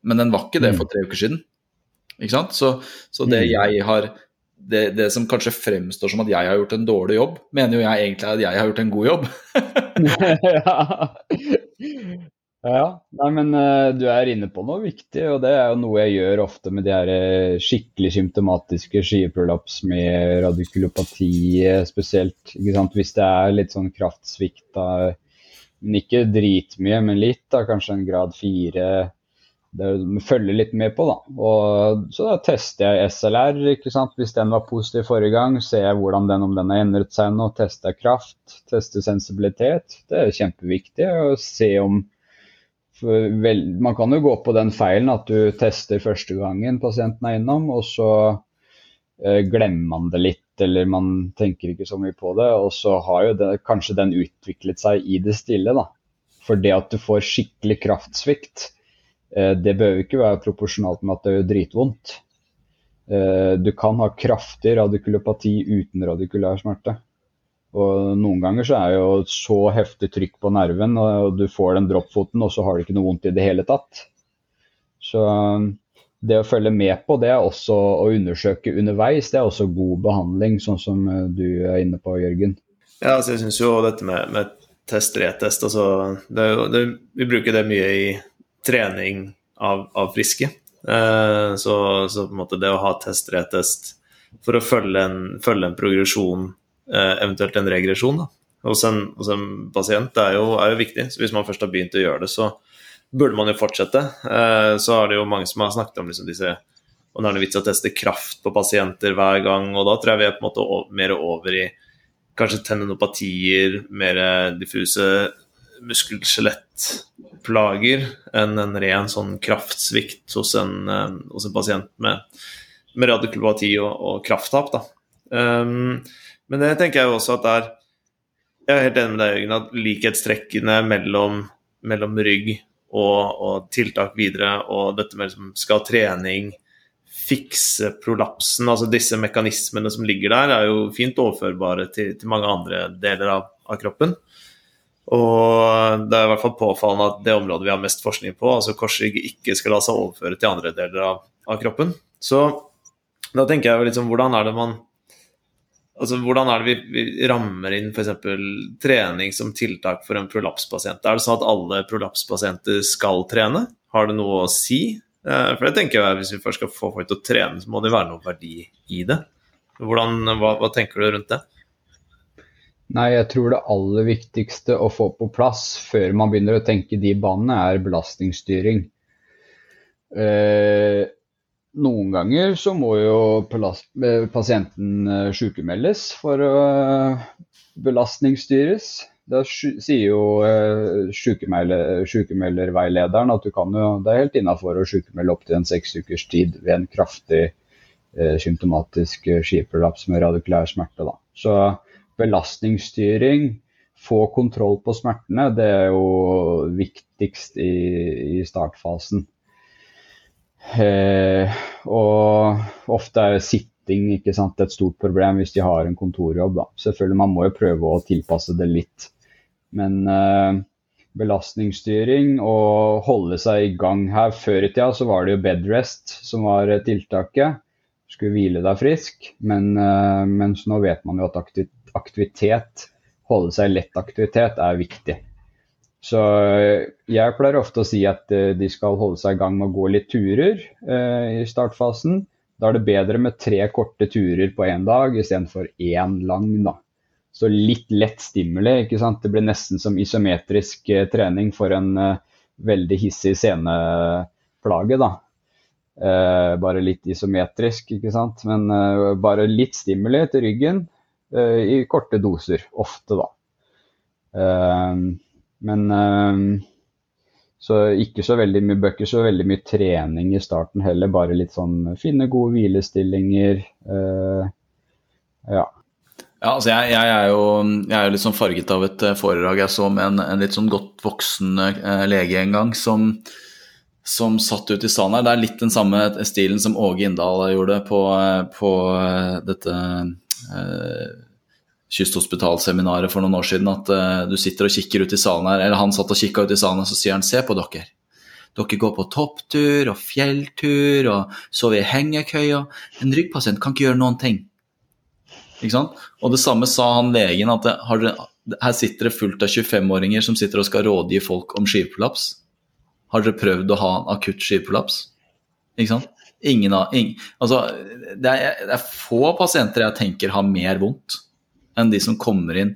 Speaker 1: Men den var ikke det mm. for tre uker siden. Ikke sant? Så, så det mm. jeg har det, det, som kanskje fremstår som at jeg har gjort en dårlig jobb, mener jo jeg egentlig at jeg har gjort en god jobb.
Speaker 3: ja. ja. Nei, men uh, du er inne på noe viktig, og det er jo noe jeg gjør ofte med de her uh, skikkelig symptomatiske skiveprolaps med radikulopati spesielt. Hvis det er litt sånn kraftsvikt da men ikke dritmye, men litt. da, Kanskje en grad fire. Det følger litt med på, da. Og så da tester jeg SLR. ikke sant? Hvis den var positiv forrige gang, ser jeg hvordan den, om den har endret seg nå. Tester kraft, tester sensibilitet. Det er kjempeviktig å se om vel, Man kan jo gå på den feilen at du tester første gangen pasienten er innom, og så glemmer man det litt eller man tenker ikke så mye på det. Og så har jo det, kanskje den utviklet seg i det stille, da. For det at du får skikkelig kraftsvikt, eh, det bør ikke være proporsjonalt med at det gjør dritvondt. Eh, du kan ha kraftig radikulopati uten radikulær smerte. Og noen ganger så er det jo så heftig trykk på nerven, og du får den droppfoten, og så har du ikke noe vondt i det hele tatt. Så det å følge med på det er også, å undersøke underveis, det er også god behandling, sånn som eh, du er inne på, Jørgen.
Speaker 2: Ja, altså jeg syns jo dette med, med test, retest altså det, det, Vi bruker det mye i trening av, av friske. Eh, så, så, på en måte det å ha test, retest for å følge en, følge en progresjon, eh, eventuelt en regresjon, da, hos, en, hos en pasient, det er jo, er jo viktig. Så hvis man først har begynt å gjøre det, så burde man jo fortsette. Eh, så har det jo mange som har snakket om liksom disse og nå er det vits å teste kraft på pasienter hver gang, og da tror jeg vi er på en måte mer over i kanskje tendinopatier, mer diffuse muskel-skjelettplager enn en ren sånn kraftsvikt hos en, eh, hos en pasient med, med radikulopati og, og krafttap. Da. Um, men det tenker jeg jo også at det er Jeg er helt enig med deg, Jørgen, at likhetstrekkene mellom, mellom rygg og, og tiltak videre, og dette med liksom, skal trening fikse prolapsen, altså disse mekanismene som ligger der, er jo fint overførbare til, til mange andre deler av, av, kroppen. Og det er i hvert fall påfallende at det området vi har mest forskning på, altså korsrygg, ikke skal la seg overføre til andre deler av, av kroppen. Så da tenker jeg liksom, hvordan er det man Altså, Hvordan er det vi, vi rammer inn f.eks. trening som tiltak for en prolapspasient? Er det sånn at alle prolapspasienter skal trene? Har det noe å si? Eh, for det tenker jeg Hvis vi først skal få folk til å trene, så må det være noe verdi i det. Hvordan, hva, hva tenker du rundt det?
Speaker 3: Nei, jeg tror det aller viktigste å få på plass før man begynner å tenke de banene, er belastningsstyring. Eh, noen ganger så må jo eh, pasienten eh, sykemeldes for å eh, belastningsstyres. Da sier jo sykemelderveilederen at du jo, det er helt innafor å sykemelde opptil en seks ukers tid ved en kraftig symptomatisk skiprolaps med radikulær smerte. Da. Så belastningsstyring, få kontroll på smertene, det er jo viktigst i, i startfasen. Eh, og ofte er sitting sant, et stort problem hvis de har en kontorjobb. Da. Selvfølgelig, Man må jo prøve å tilpasse det litt. Men eh, belastningsstyring og holde seg i gang her Før i tida så var det jo bedrest som var tiltaket. Skulle hvile deg frisk. Men, eh, nå vet man jo at aktivitet, holde seg i lett aktivitet, er viktig. Så eh, jeg pleier ofte å si at eh, de skal holde seg i gang med å gå litt turer eh, i startfasen. Da er det bedre med tre korte turer på én dag istedenfor én lang. da. Så litt lett stimuli. ikke sant? Det blir nesten som isometrisk eh, trening for en eh, veldig hissig seneplage. da. Eh, bare litt isometrisk, ikke sant. Men bare litt stimuli til ryggen i korte doser. Ofte, da. Uh, men uh, Så ikke så veldig mye bøker, så veldig mye trening i starten heller. Bare litt sånn finne gode hvilestillinger. Uh, ja.
Speaker 1: Ja, altså jeg, jeg, er jo, jeg, er jo, litt sånn farget av et foredrag jeg så med en, en litt sånn godt voksen lege en gang, som, som satt ute i salen her. Det er litt den samme stilen som Åge Inndal gjorde på, på dette uh, kysthospitalseminaret for noen år siden. At uh, du sitter og kikker ut i salen her, eller han satt og kikka ut i salen, og så sier han se på dere. Dere går på topptur og fjelltur og sover i hengekøya. En ryggpasient kan ikke gjøre noen ting. Ikke sant? Og det samme sa han legen, at det, her sitter det fullt av 25-åringer som sitter og skal rådgi folk om skivprolaps. Har dere prøvd å ha en akutt skivprolaps? Ikke sant? Ingen av, ingen, altså, det, er, det er få pasienter jeg tenker har mer vondt enn de som kommer inn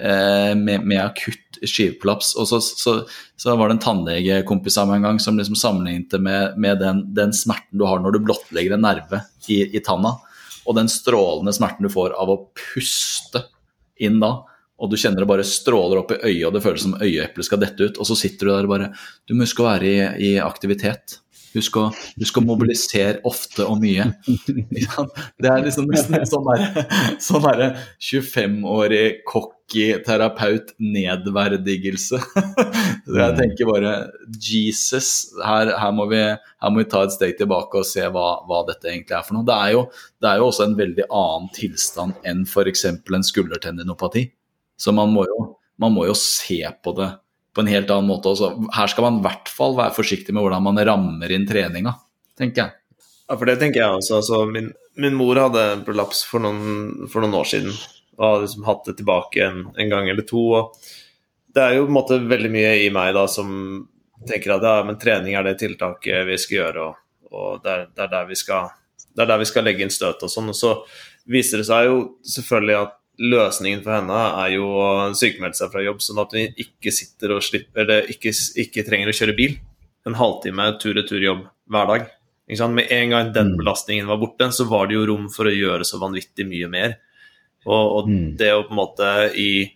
Speaker 1: eh, med, med, akutt skivekollaps. Og så, så, så, var det en tannlegekompis av meg en gang som liksom sammenlignet det med, med den, den, smerten du har når du blottlegger en nerve i, i tanna, og den strålende smerten du får av å puste inn da. Og du kjenner det bare stråler opp i øyet, og det føles som øyeeplet skal dette ut. Og så sitter du der og bare Du må huske å være i, i aktivitet. Husk å, husk å, mobilisere ofte og mye. Det er liksom nesten en sånn sånn 25-årig cocky terapeut-nedverdigelse. Jeg tenker bare Jesus, her, her, må vi, her, må vi, ta et steg tilbake og se hva, hva dette egentlig er for noe. Det er, jo, det er jo også en veldig annen tilstand enn f.eks. en skuldertendinopati. Så man må, jo, man må jo se på det på en helt annen måte også. Her skal man i hvert fall være forsiktig med hvordan man rammer inn treninga, tenker jeg.
Speaker 2: Ja, for det tenker jeg også. Altså, min, min, mor hadde prolaps for noen, for noen, år siden. Og har liksom hatt det tilbake en, en, gang eller to. og Det er jo på en måte veldig mye i meg da som tenker at ja, men trening er det tiltaket vi skal gjøre, og, og det, er, det, er skal, det er der vi skal legge inn støt og sånn. Og så viser det seg jo selvfølgelig at løsningen for henne er jo å sykemelde seg fra jobb, sånn at hun ikke sitter og slipper eller ikke, ikke trenger å kjøre bil. En halvtime tur-retur jobb hver dag. Med en gang den mm. belastningen var borte, så var det jo rom for å gjøre så vanvittig mye mer. Og, og mm. det å på en måte i,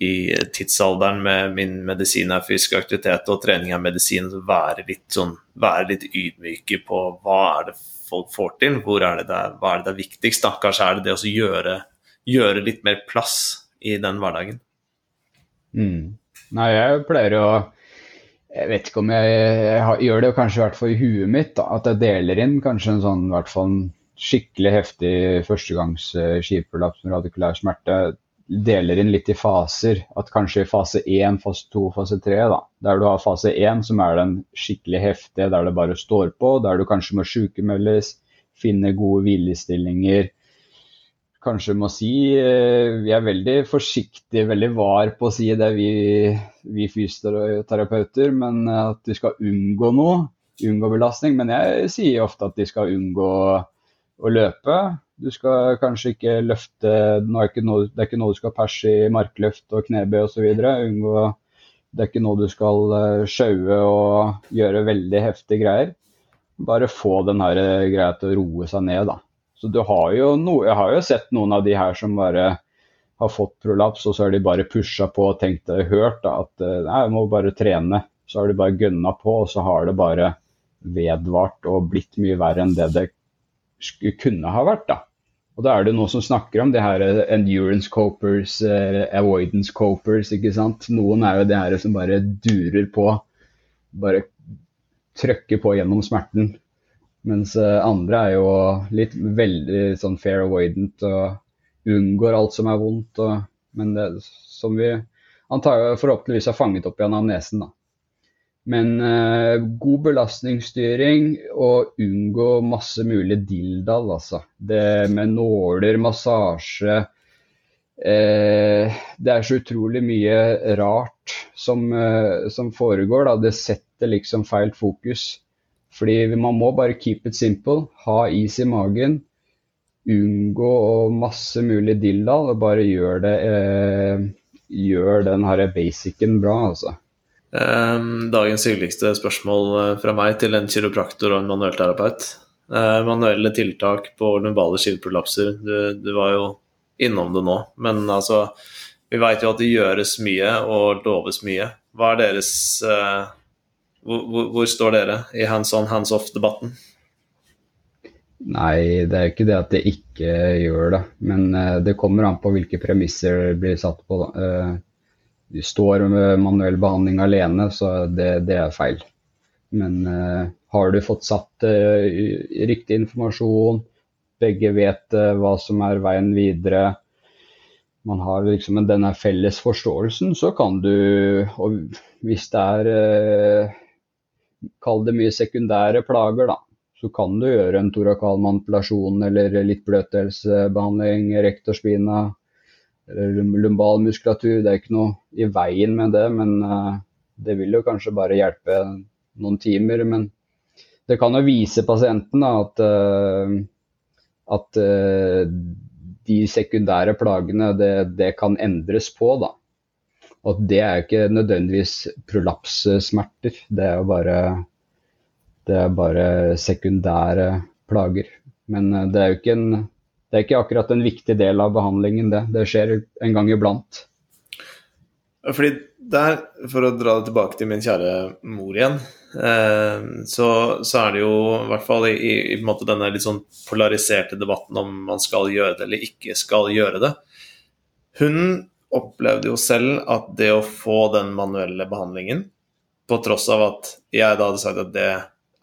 Speaker 2: i tidsalderen med min medisin er fysisk aktivitet og trening er medisin, være litt, sånn, være litt ydmyke på hva er det folk får til, hvor er det det er, hva er det det er viktigst. Da? Kanskje er det det å gjøre gjøre litt mer plass i den hverdagen.
Speaker 3: Mm. Nei, jeg pleier å Jeg vet ikke om jeg, jeg gjør det kanskje i hvert fall i huet mitt, da, at jeg deler inn kanskje en sånn hvert fall en skikkelig heftig førstegangs skiveprolaps med radikulær smerte. Deler inn litt i faser. At kanskje i fase 1, fase 2, fase 3, da, der du har fase 1 som er den skikkelig heftige, der det bare står på, der du kanskje må sykemeldes, finne gode hvilestillinger kanskje må si eh, Vi er veldig forsiktige, veldig var på å si det, vi, vi fysioterapeuter. Men at du skal unngå noe, unngå belastning. Men jeg sier ofte at de skal unngå å løpe. Du skal kanskje ikke løfte Det er ikke noe, er ikke noe du skal perse i markløft og knebøy osv. Unngå Det er ikke noe du skal eh, sjaue og gjøre veldig heftige greier. Bare få den eh, greia til å roe seg ned, da. Så du har jo no, jeg har jo sett noen av de her som bare har fått prolaps, og så har de bare pusha på og tenkt og hørt da, at eh, nei, jeg må bare trene. Så har de bare gønna på, og så har det bare vedvart og blitt mye verre enn det det kunne ha vært. da. Og da er det noen som snakker om det her eh, endurance copers, eh, avoidance copers, ikke sant. Noen er jo det her som bare durer på. Bare trykker på gjennom smerten. Mens eh, andre er jo litt veldig sånn fair avoidant og unngår alt som er vondt. Og, men det, som vi antar, forhåpentligvis har fanget opp igjen av nesen. da. Men eh, god belastningsstyring og unngå masse mulig dilldall, altså. Det med nåler, massasje eh, Det er så utrolig mye rart som, eh, som foregår. da. Det setter liksom feil fokus. Fordi man må bare keep it simple, ha is i magen, unngå masse mulig dilldall, og bare gjør det eh, Gjør den her basicen bra, altså.
Speaker 2: Um, dagens hyggeligste spørsmål eh, fra meg til en kiropraktor og en manuellterapeut. Uh, manuelle tiltak på lumbale skiveprolapser, du, du, var jo innom det nå. Men altså, vi vet jo at det gjøres mye og loves mye. Hva er deres uh, Hvor, hvor, står dere i hands on, hands off-debatten?
Speaker 3: Nei, det er ikke det at det ikke gjør det. Men uh, det kommer an på hvilke premisser det blir satt på. Uh, du står med manuell behandling alene, så det, det er feil. Men uh, har du fått satt riktig informasjon, begge vet hva som er veien videre, man har liksom denne felles forståelsen, så kan du, og hvis det er Kall det mye sekundære plager, da så kan du gjøre en torakal manipulasjon eller litt bløtdelsbehandling, rektorspina lumbal muskulatur. Det er ikke noe i veien med det, men uh, det vil jo kanskje bare hjelpe noen timer. Men det kan jo vise pasienten da, at, uh, at uh, de sekundære plagene, det, det, kan endres på. da. Og det er jo ikke nødvendigvis prolapssmerter. Det er jo bare det er bare sekundære plager. Men eh, det er jo ikke, en, det er ikke akkurat en viktig del av behandlingen, det. Det skjer en gang iblant.
Speaker 2: Fordi der, for å dra det tilbake til min kjære mor igjen, eh, så, så, er det jo i hvert fall i, i, denne litt sånn polariserte debatten om man skal gjøre det eller ikke skal gjøre det. Hun opplevde jo selv at det å få den manuelle behandlingen, på tross av at jeg da hadde sagt at det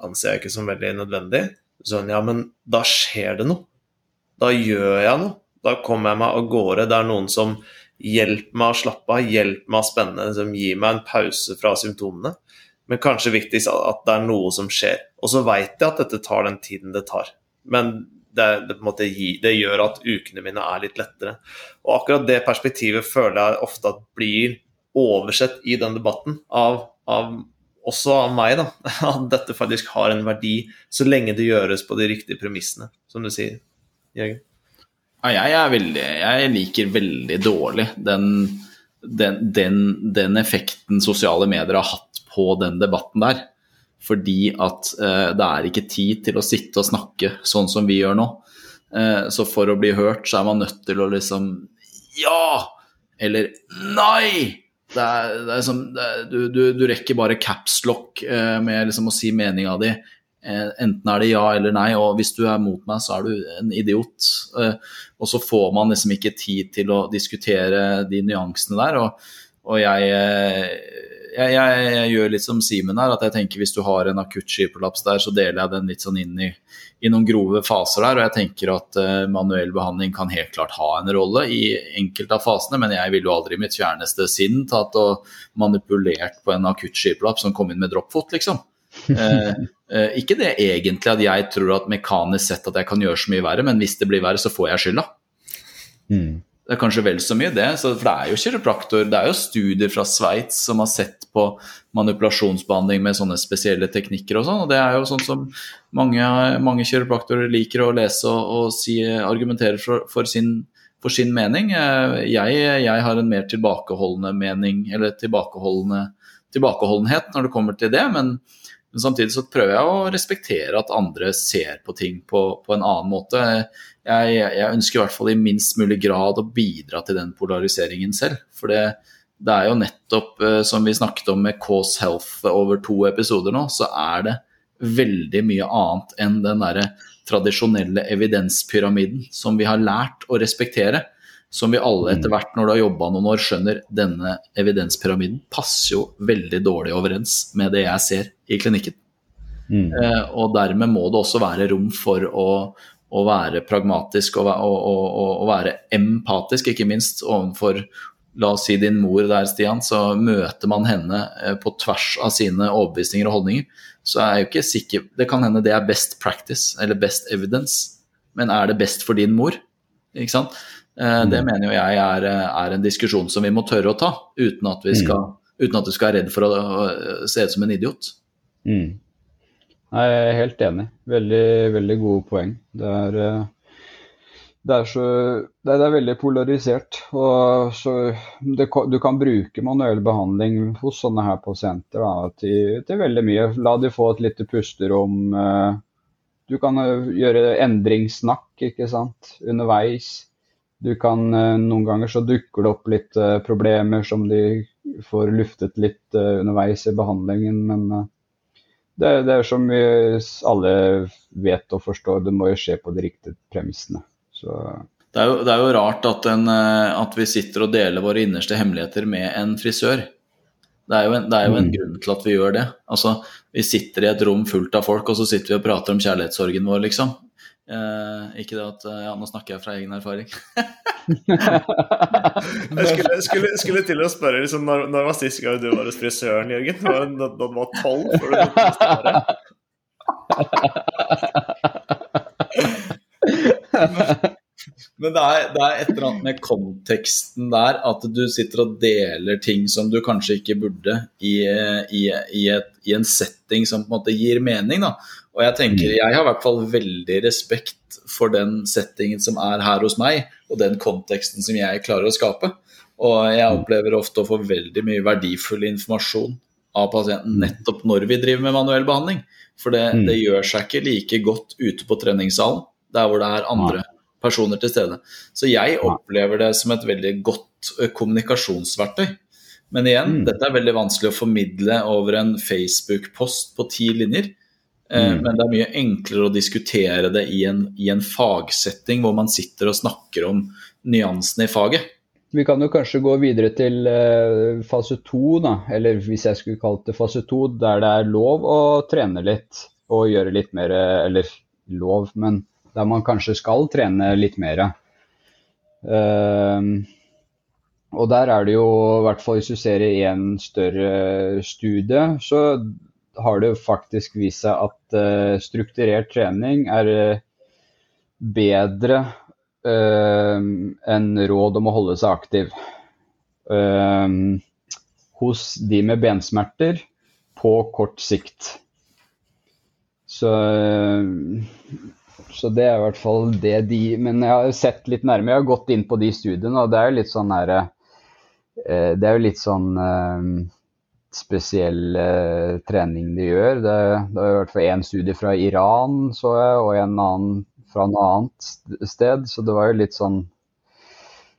Speaker 2: anser jeg ikke som veldig nødvendig. Sånn, ja, men da skjer det noe. Da gjør jeg noe. Da kommer jeg meg av gårde. Det er noen som hjelper meg å slappe av, hjelper meg å spenne, som gir meg en pause fra symptomene. Men kanskje viktigst at det er noe som skjer. Og så veit jeg at dette tar den tiden det tar. Men det, det, det, gjør at ukene mine er litt lettere. Og akkurat det perspektivet føler jeg ofte at blir oversett i den debatten av, av også av meg, da, at dette faktisk har en verdi, så lenge det gjøres på de riktige premissene, som du sier, Jørgen.
Speaker 1: Ja, jeg, veldig, jeg, liker veldig dårlig den, den, den, den, effekten sosiale medier har hatt på den debatten der. Fordi at eh, det er ikke tid til å sitte og snakke sånn som vi gjør nå. Eh, så for å bli hørt, så er man nødt til å liksom Ja! Eller nei! Det er, det er som, det du, du, du, rekker bare capslock eh, med liksom å si meninga di. Enten er det ja eller nei, og hvis du er mot meg, så er du en idiot. Og så får man liksom ikke tid til å diskutere de nyansene der. Og, og jeg, jeg, jeg, jeg, gjør litt som Simen her, at jeg tenker hvis du har en akutt skipolaps der, så deler jeg den litt sånn inn i i noen grove faser der. Og jeg tenker at uh, manuell behandling kan helt klart ha en rolle i enkelte av fasene, men jeg ville jo aldri i mitt fjerneste sinn tatt og manipulert på en akutt skipulapp som kom inn med dropfot, liksom. Uh, uh, ikke det egentlig at jeg tror at mekanisk sett at jeg kan gjøre så mye verre, men hvis det blir verre, så får jeg skylda. Mm. Det er kanskje vel så mye det. for det er jo kiropraktor, det er jo studier fra Sveits som har sett på manipulasjonsbehandling med sånne spesielle teknikker og sånn. Og det er jo sånn som mange, mange kiropraktorer liker å lese og, og si, argumentere for, for, sin, for, sin, mening. Jeg, jeg, har en mer tilbakeholdende mening, eller tilbakeholdende, tilbakeholdenhet når det kommer til det. men men samtidig så prøver jeg å respektere at andre ser på ting på, på en annen måte. Jeg, jeg, ønsker i hvert fall i minst mulig grad å bidra til den polariseringen selv. For det, det er jo nettopp, eh, som vi snakket om med Cause Health over to episoder nå, så er det veldig mye annet enn den derre tradisjonelle evidenspyramiden som vi har lært å respektere som vi alle etter mm. hvert, når du har jobba noen år, skjønner denne evidenspyramiden passer jo veldig dårlig overens med det jeg ser i klinikken. Mm. Eh, og dermed må det også være rom for å, å være pragmatisk og, og, og, og, være empatisk, ikke minst overfor La oss si din mor der, Stian, så møter man henne eh, på tvers av sine overbevisninger og holdninger. Så er jeg jo ikke sikker Det kan hende det er best practice, eller best evidence, men er det best for din mor? Ikke sant? Eh, det mm. mener jo jeg er, er, en diskusjon som vi må tørre å ta, uten at vi mm. skal, uten at du skal være redd for å se ut som en idiot.
Speaker 3: Mm. Jeg er helt enig. Veldig, veldig gode poeng. Det er, eh, det er, så, det er veldig polarisert. og det, Du kan bruke manuell behandling hos sånne her pasienter da, til, til, veldig mye. La de få et lite pusterom. Eh, du kan gjøre endringssnakk ikke sant, underveis. Du kan, eh, Noen ganger så dukker det opp litt uh, problemer som de får luftet litt uh, underveis i behandlingen. Men Det, det, er som vi alle vet og forstår, det må jo skje på de riktige premissene. Så
Speaker 1: det er, jo, det er jo, rart at, en, eh, at, vi sitter og deler våre innerste hemmeligheter med en frisør. Det er jo en, er jo en mm. grunn til at vi gjør det. Altså, Vi sitter i et rom fullt av folk, og så sitter vi og prater om kjærlighetssorgen vår, liksom. Eh, ikke det at eh, Ja, nå snakker jeg fra egen erfaring.
Speaker 2: jeg skulle, skulle, skulle, til å spørre liksom, når, når var sist gang du var hos frisøren, Jørgen? Når, når du var tolv? Før du
Speaker 1: Men det er, det er, et eller annet med konteksten der, at du sitter og deler ting som du kanskje ikke burde i, i, i, et, i en setting som på en måte gir mening. Da. Og jeg tenker, mm. jeg har i hvert fall veldig respekt for den settingen som er her hos meg, og den konteksten som jeg klarer å skape. Og jeg mm. opplever ofte å få veldig mye verdifull informasjon av pasienten nettopp når vi driver med manuell behandling. For det, det gjør seg ikke like godt ute på treningssalen, der hvor det er andre personer til stede. Så jeg opplever det som et veldig godt kommunikasjonsverktøy. Men igjen, mm. dette er veldig vanskelig å formidle over en Facebook-post på ti linjer. Mm. Men det er mye enklere å diskutere det i en, i en, fagsetting hvor man sitter og snakker om nyansene i faget.
Speaker 3: Vi kan jo kanskje gå videre til fase to, da. Eller hvis jeg skulle kalt det fase to, der det er lov å trene litt og gjøre litt mer Eller lov, men der man kanskje skal trene litt mer. Uh, og der er det jo, i hvert fall hvis du ser i en større studie, så har det faktisk vist seg at uh, strukturert trening er uh, bedre enn råd om å holde seg aktiv. hos de med bensmerter på kort sikt. Så så det er i hvert fall det de Men jeg har sett litt nærmere, jeg har gått inn på de studiene, og det er jo litt sånn her... eh, Det er jo litt sånn eh, spesiell eh, trening de gjør. Det, det er i hvert fall én studie fra Iran, så jeg, og en annen fra noe annet sted. Så det var jo litt sånn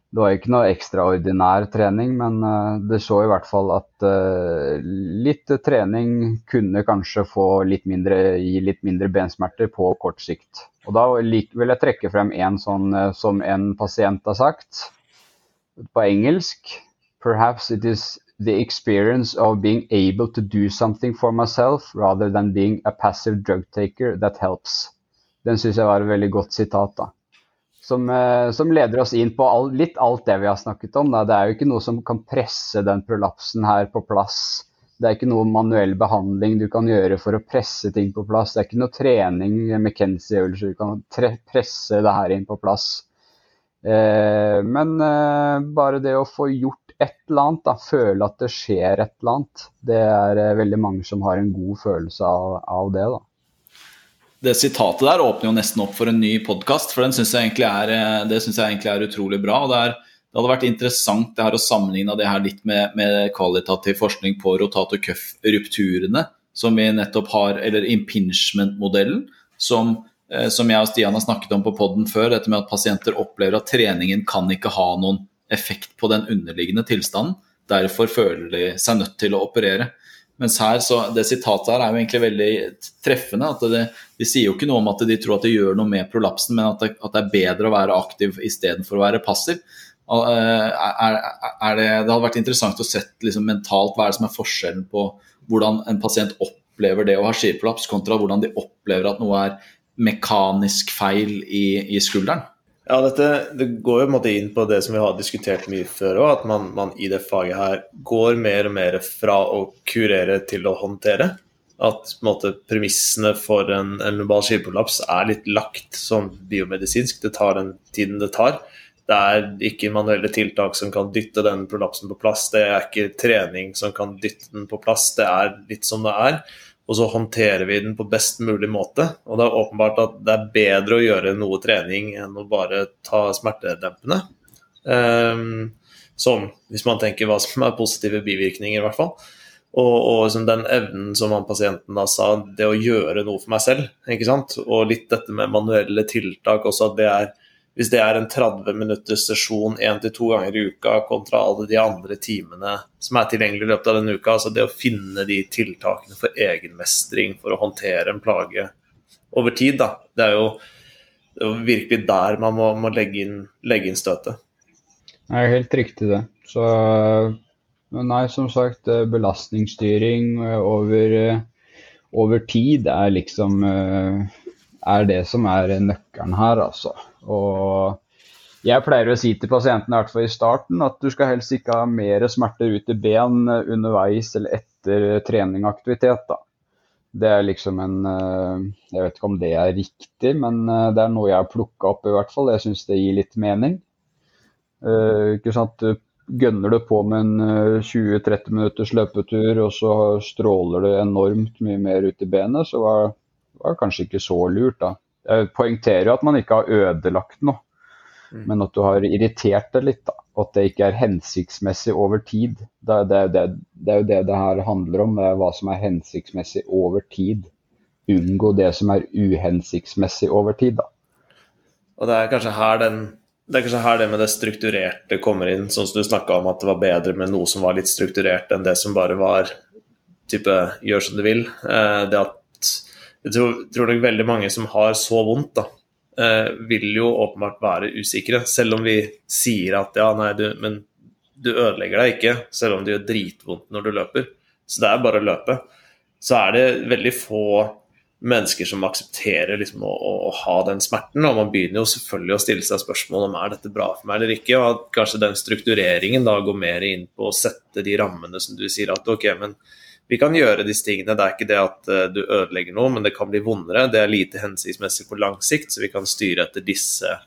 Speaker 3: det var jo ikke noe ekstraordinær trening, men uh, det så i hvert fall at uh, litt trening kunne kanskje få litt mindre, gi litt mindre bensmerter på kort sikt. Og Da vil jeg trekke frem en sånn som en pasient har sagt på engelsk. Perhaps it is the experience of being able to do something for myself rather than being a passive drug taker that helps. Den syns jeg var et veldig godt sitat. da som, eh, som, leder oss inn på all, litt alt det vi har snakket om. Da. Det er jo ikke noe som kan presse den prolapsen her på plass. Det er ikke noe manuell behandling du kan gjøre for å presse ting på plass. Det er ikke noe trening, McKenzie-øvelser, du kan presse det her inn på plass. Eh, men eh, bare det å få gjort et eller annet, da, føle at det skjer et eller annet, det er eh, veldig mange som har en god følelse av, av det. da
Speaker 1: det sitatet der åpner jo nesten opp for en ny podkast, for synes er, eh, det syns jeg egentlig er utrolig bra. og det, er, det hadde vært interessant det her å sammenligne det her litt med, med kvalitativ forskning på rotator cuff-rupturene, som vi nettopp har, eller impingement-modellen, som, eh, som, jeg og Stian har snakket om på poden før. Dette med at pasienter opplever at treningen kan ikke ha noen effekt på den underliggende tilstanden. Derfor føler de seg nødt til å operere. Mens her, så Det sitatet her er jo egentlig veldig treffende. at det, De sier jo ikke noe om at de tror at det gjør noe med prolapsen, men at det, at det er bedre å være aktiv istedenfor å være passiv. Eh, er, er det, det, hadde vært interessant å sett liksom, mentalt hva er det som er forskjellen på hvordan en pasient opplever det å ha skiprolaps, kontra hvordan de opplever at noe er mekanisk feil i, i skulderen.
Speaker 2: Ja, dette det går jo på en måte inn på det som vi har diskutert mye før òg, at man, man, i det faget her går mer og mer fra å kurere til å håndtere. At på en måte, premissene for en, en global skivprolaps er litt lagt som biomedisinsk. Det tar den tiden det tar. Det er ikke manuelle tiltak som kan dytte den prolapsen på plass. Det er ikke trening som kan dytte den på plass. Det er litt som det er og så håndterer vi den på best mulig måte. Og det er åpenbart at det er bedre å gjøre noe trening enn å bare ta smertedempende. Um, sånn, hvis man tenker hva som er positive bivirkninger, i hvert fall. Og, og liksom den evnen som han pasienten da sa, det å gjøre noe for meg selv. ikke sant? Og litt dette med manuelle tiltak også, at det er hvis det er en 30 minutters sesjon én til to ganger i uka kontra alle de andre timene som er tilgjengelig i løpet av denne uka, altså det å finne de tiltakene for egenmestring for å håndtere en plage over tid, da, det er jo, det er jo virkelig der man må, må legge, inn, legge, inn, støtet.
Speaker 3: Det er helt riktig, det. Så nei, som sagt, belastningsstyring over, over tid er liksom er det som er nøkkelen her, altså. Og jeg pleier å si til pasienten, i hvert fall i starten, at du skal helst ikke ha mer smerter ut i ben underveis eller etter trening og aktivitet. da. Det er liksom en eh, Jeg vet ikke om det er riktig, men eh, det er noe jeg har plukka opp, i hvert fall. Jeg syns det gir litt mening. Uh, ikke sant? Gønner du på med en 20-30 minutters løpetur, og så stråler det enormt mye mer ut i benet, så var det kanskje ikke så lurt, da. Jeg poengterer jo at man ikke har ødelagt noe, mm. men at du har irritert det litt. da, At det ikke er hensiktsmessig over tid. Det, det, det, det er jo det det her handler om, det hva som er hensiktsmessig over tid. Unngå det som er uhensiktsmessig over tid, da.
Speaker 2: Og det er kanskje her den det er kanskje her det med det strukturerte kommer inn, sånn som du snakka om at det var bedre med noe som var litt strukturert enn det som bare var type gjør som du vil. Eh, det at jeg tror, tror nok veldig mange som har så vondt, da, eh, vil jo åpenbart være usikre. Selv om vi sier at ja, nei, du, men du ødelegger deg ikke, selv om det gjør dritvondt når du løper. Så det er bare å løpe. Så er det veldig få mennesker som aksepterer liksom, å, å, å, ha den smerten. Og man begynner jo selvfølgelig å stille seg spørsmål om er dette bra for meg eller ikke. Og at kanskje den struktureringen da går mer inn på å sette de rammene som du sier at ok, men vi kan gjøre disse tingene. Det er ikke det at uh, du ødelegger noe, men det kan bli vondere. Det er lite hensiktsmessig på lang sikt, så vi kan styre etter disse,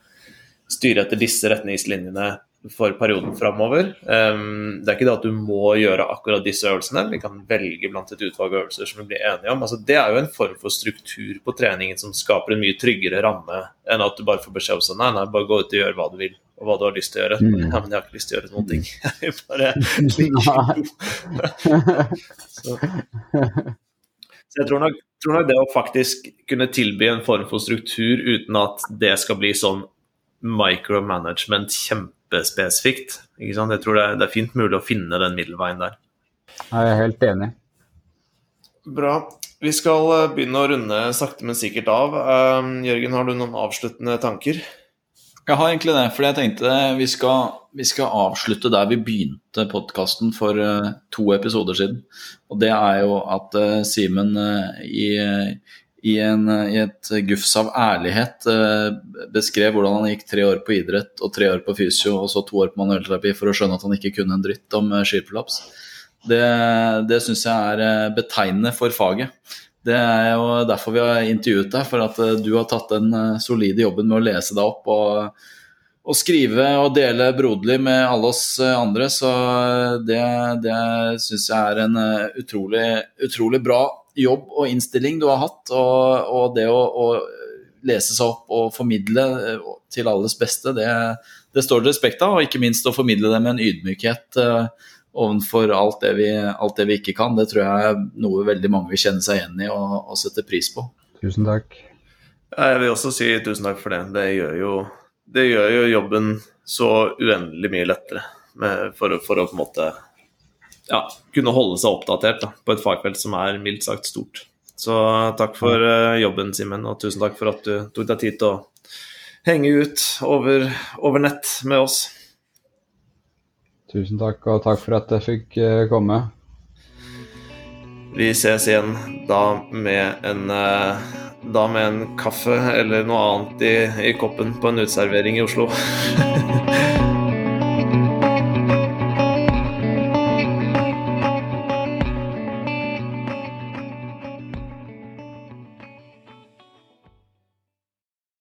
Speaker 2: styre etter disse retningslinjene for perioden framover. Um, det er ikke det at du må gjøre akkurat disse øvelsene. Vi kan velge blant et utvalg øvelser som vi blir enige om. Altså, det er jo en form for struktur på treningen som skaper en mye tryggere ramme enn at du bare får beskjed om sånn, nei, nei, bare gå ut og gjør hva du vil og hva du har lyst til å gjøre. Mm. Ja, men jeg har ikke lyst til å gjøre noen ting. Jeg bare så. så jeg tror nok, tror nok, det å faktisk kunne tilby en form for struktur uten at det skal bli sånn micromanagement kjempespesifikt. Ikke sant? Jeg tror det er, det er fint mulig å finne den middelveien der.
Speaker 3: Jeg er helt enig.
Speaker 2: Bra. Vi skal eh, begynne å runde sakte, men sikkert av. Um, Jørgen, har du noen avsluttende tanker?
Speaker 1: Jeg har egentlig det, fordi jeg tenkte vi skal, vi skal avslutte der vi begynte podkasten for uh, to episoder siden. Og det er jo at uh, Simen uh, i, i, en, i, et gufs av ærlighet beskrev hvordan han gikk tre år på idrett og tre år på fysio og så to år på manuellterapi for å skjønne at han ikke kunne en dritt om skipelaps. Det, det syns jeg er betegnende for faget. Det er jo derfor vi har intervjuet deg, for at eh, du har tatt den eh, solide jobben med å lese deg opp og, og skrive og dele broderlig med alle oss eh, andre. Så det, det syns jeg er en utrolig, utrolig, bra jobb og innstilling du har hatt. Og, og det å, å, lese seg opp og formidle til alles beste, det, det står det respekt av. Og ikke minst å formidle det med en ydmykhet overfor alt det, vi, alt det vi ikke kan. Det tror jeg er noe veldig mange vil kjenne seg igjen i og, og sette pris på.
Speaker 3: Tusen takk.
Speaker 2: Jeg vil også si tusen takk for det. Det gjør jo, det gjør jo jobben så uendelig mye lettere med, for, for, å på en måte ja, kunne holde seg oppdatert da, på et fagfelt som er mildt sagt stort. Så takk for uh, jobben, Simen, og tusen takk for at du tok deg tid til å henge ut over, over nett med oss.
Speaker 3: Tusen takk, og takk for at jeg fikk eh, komme.
Speaker 2: Vi ses igjen da med en, eh, da med en kaffe eller noe annet i, i koppen på en uteservering i Oslo.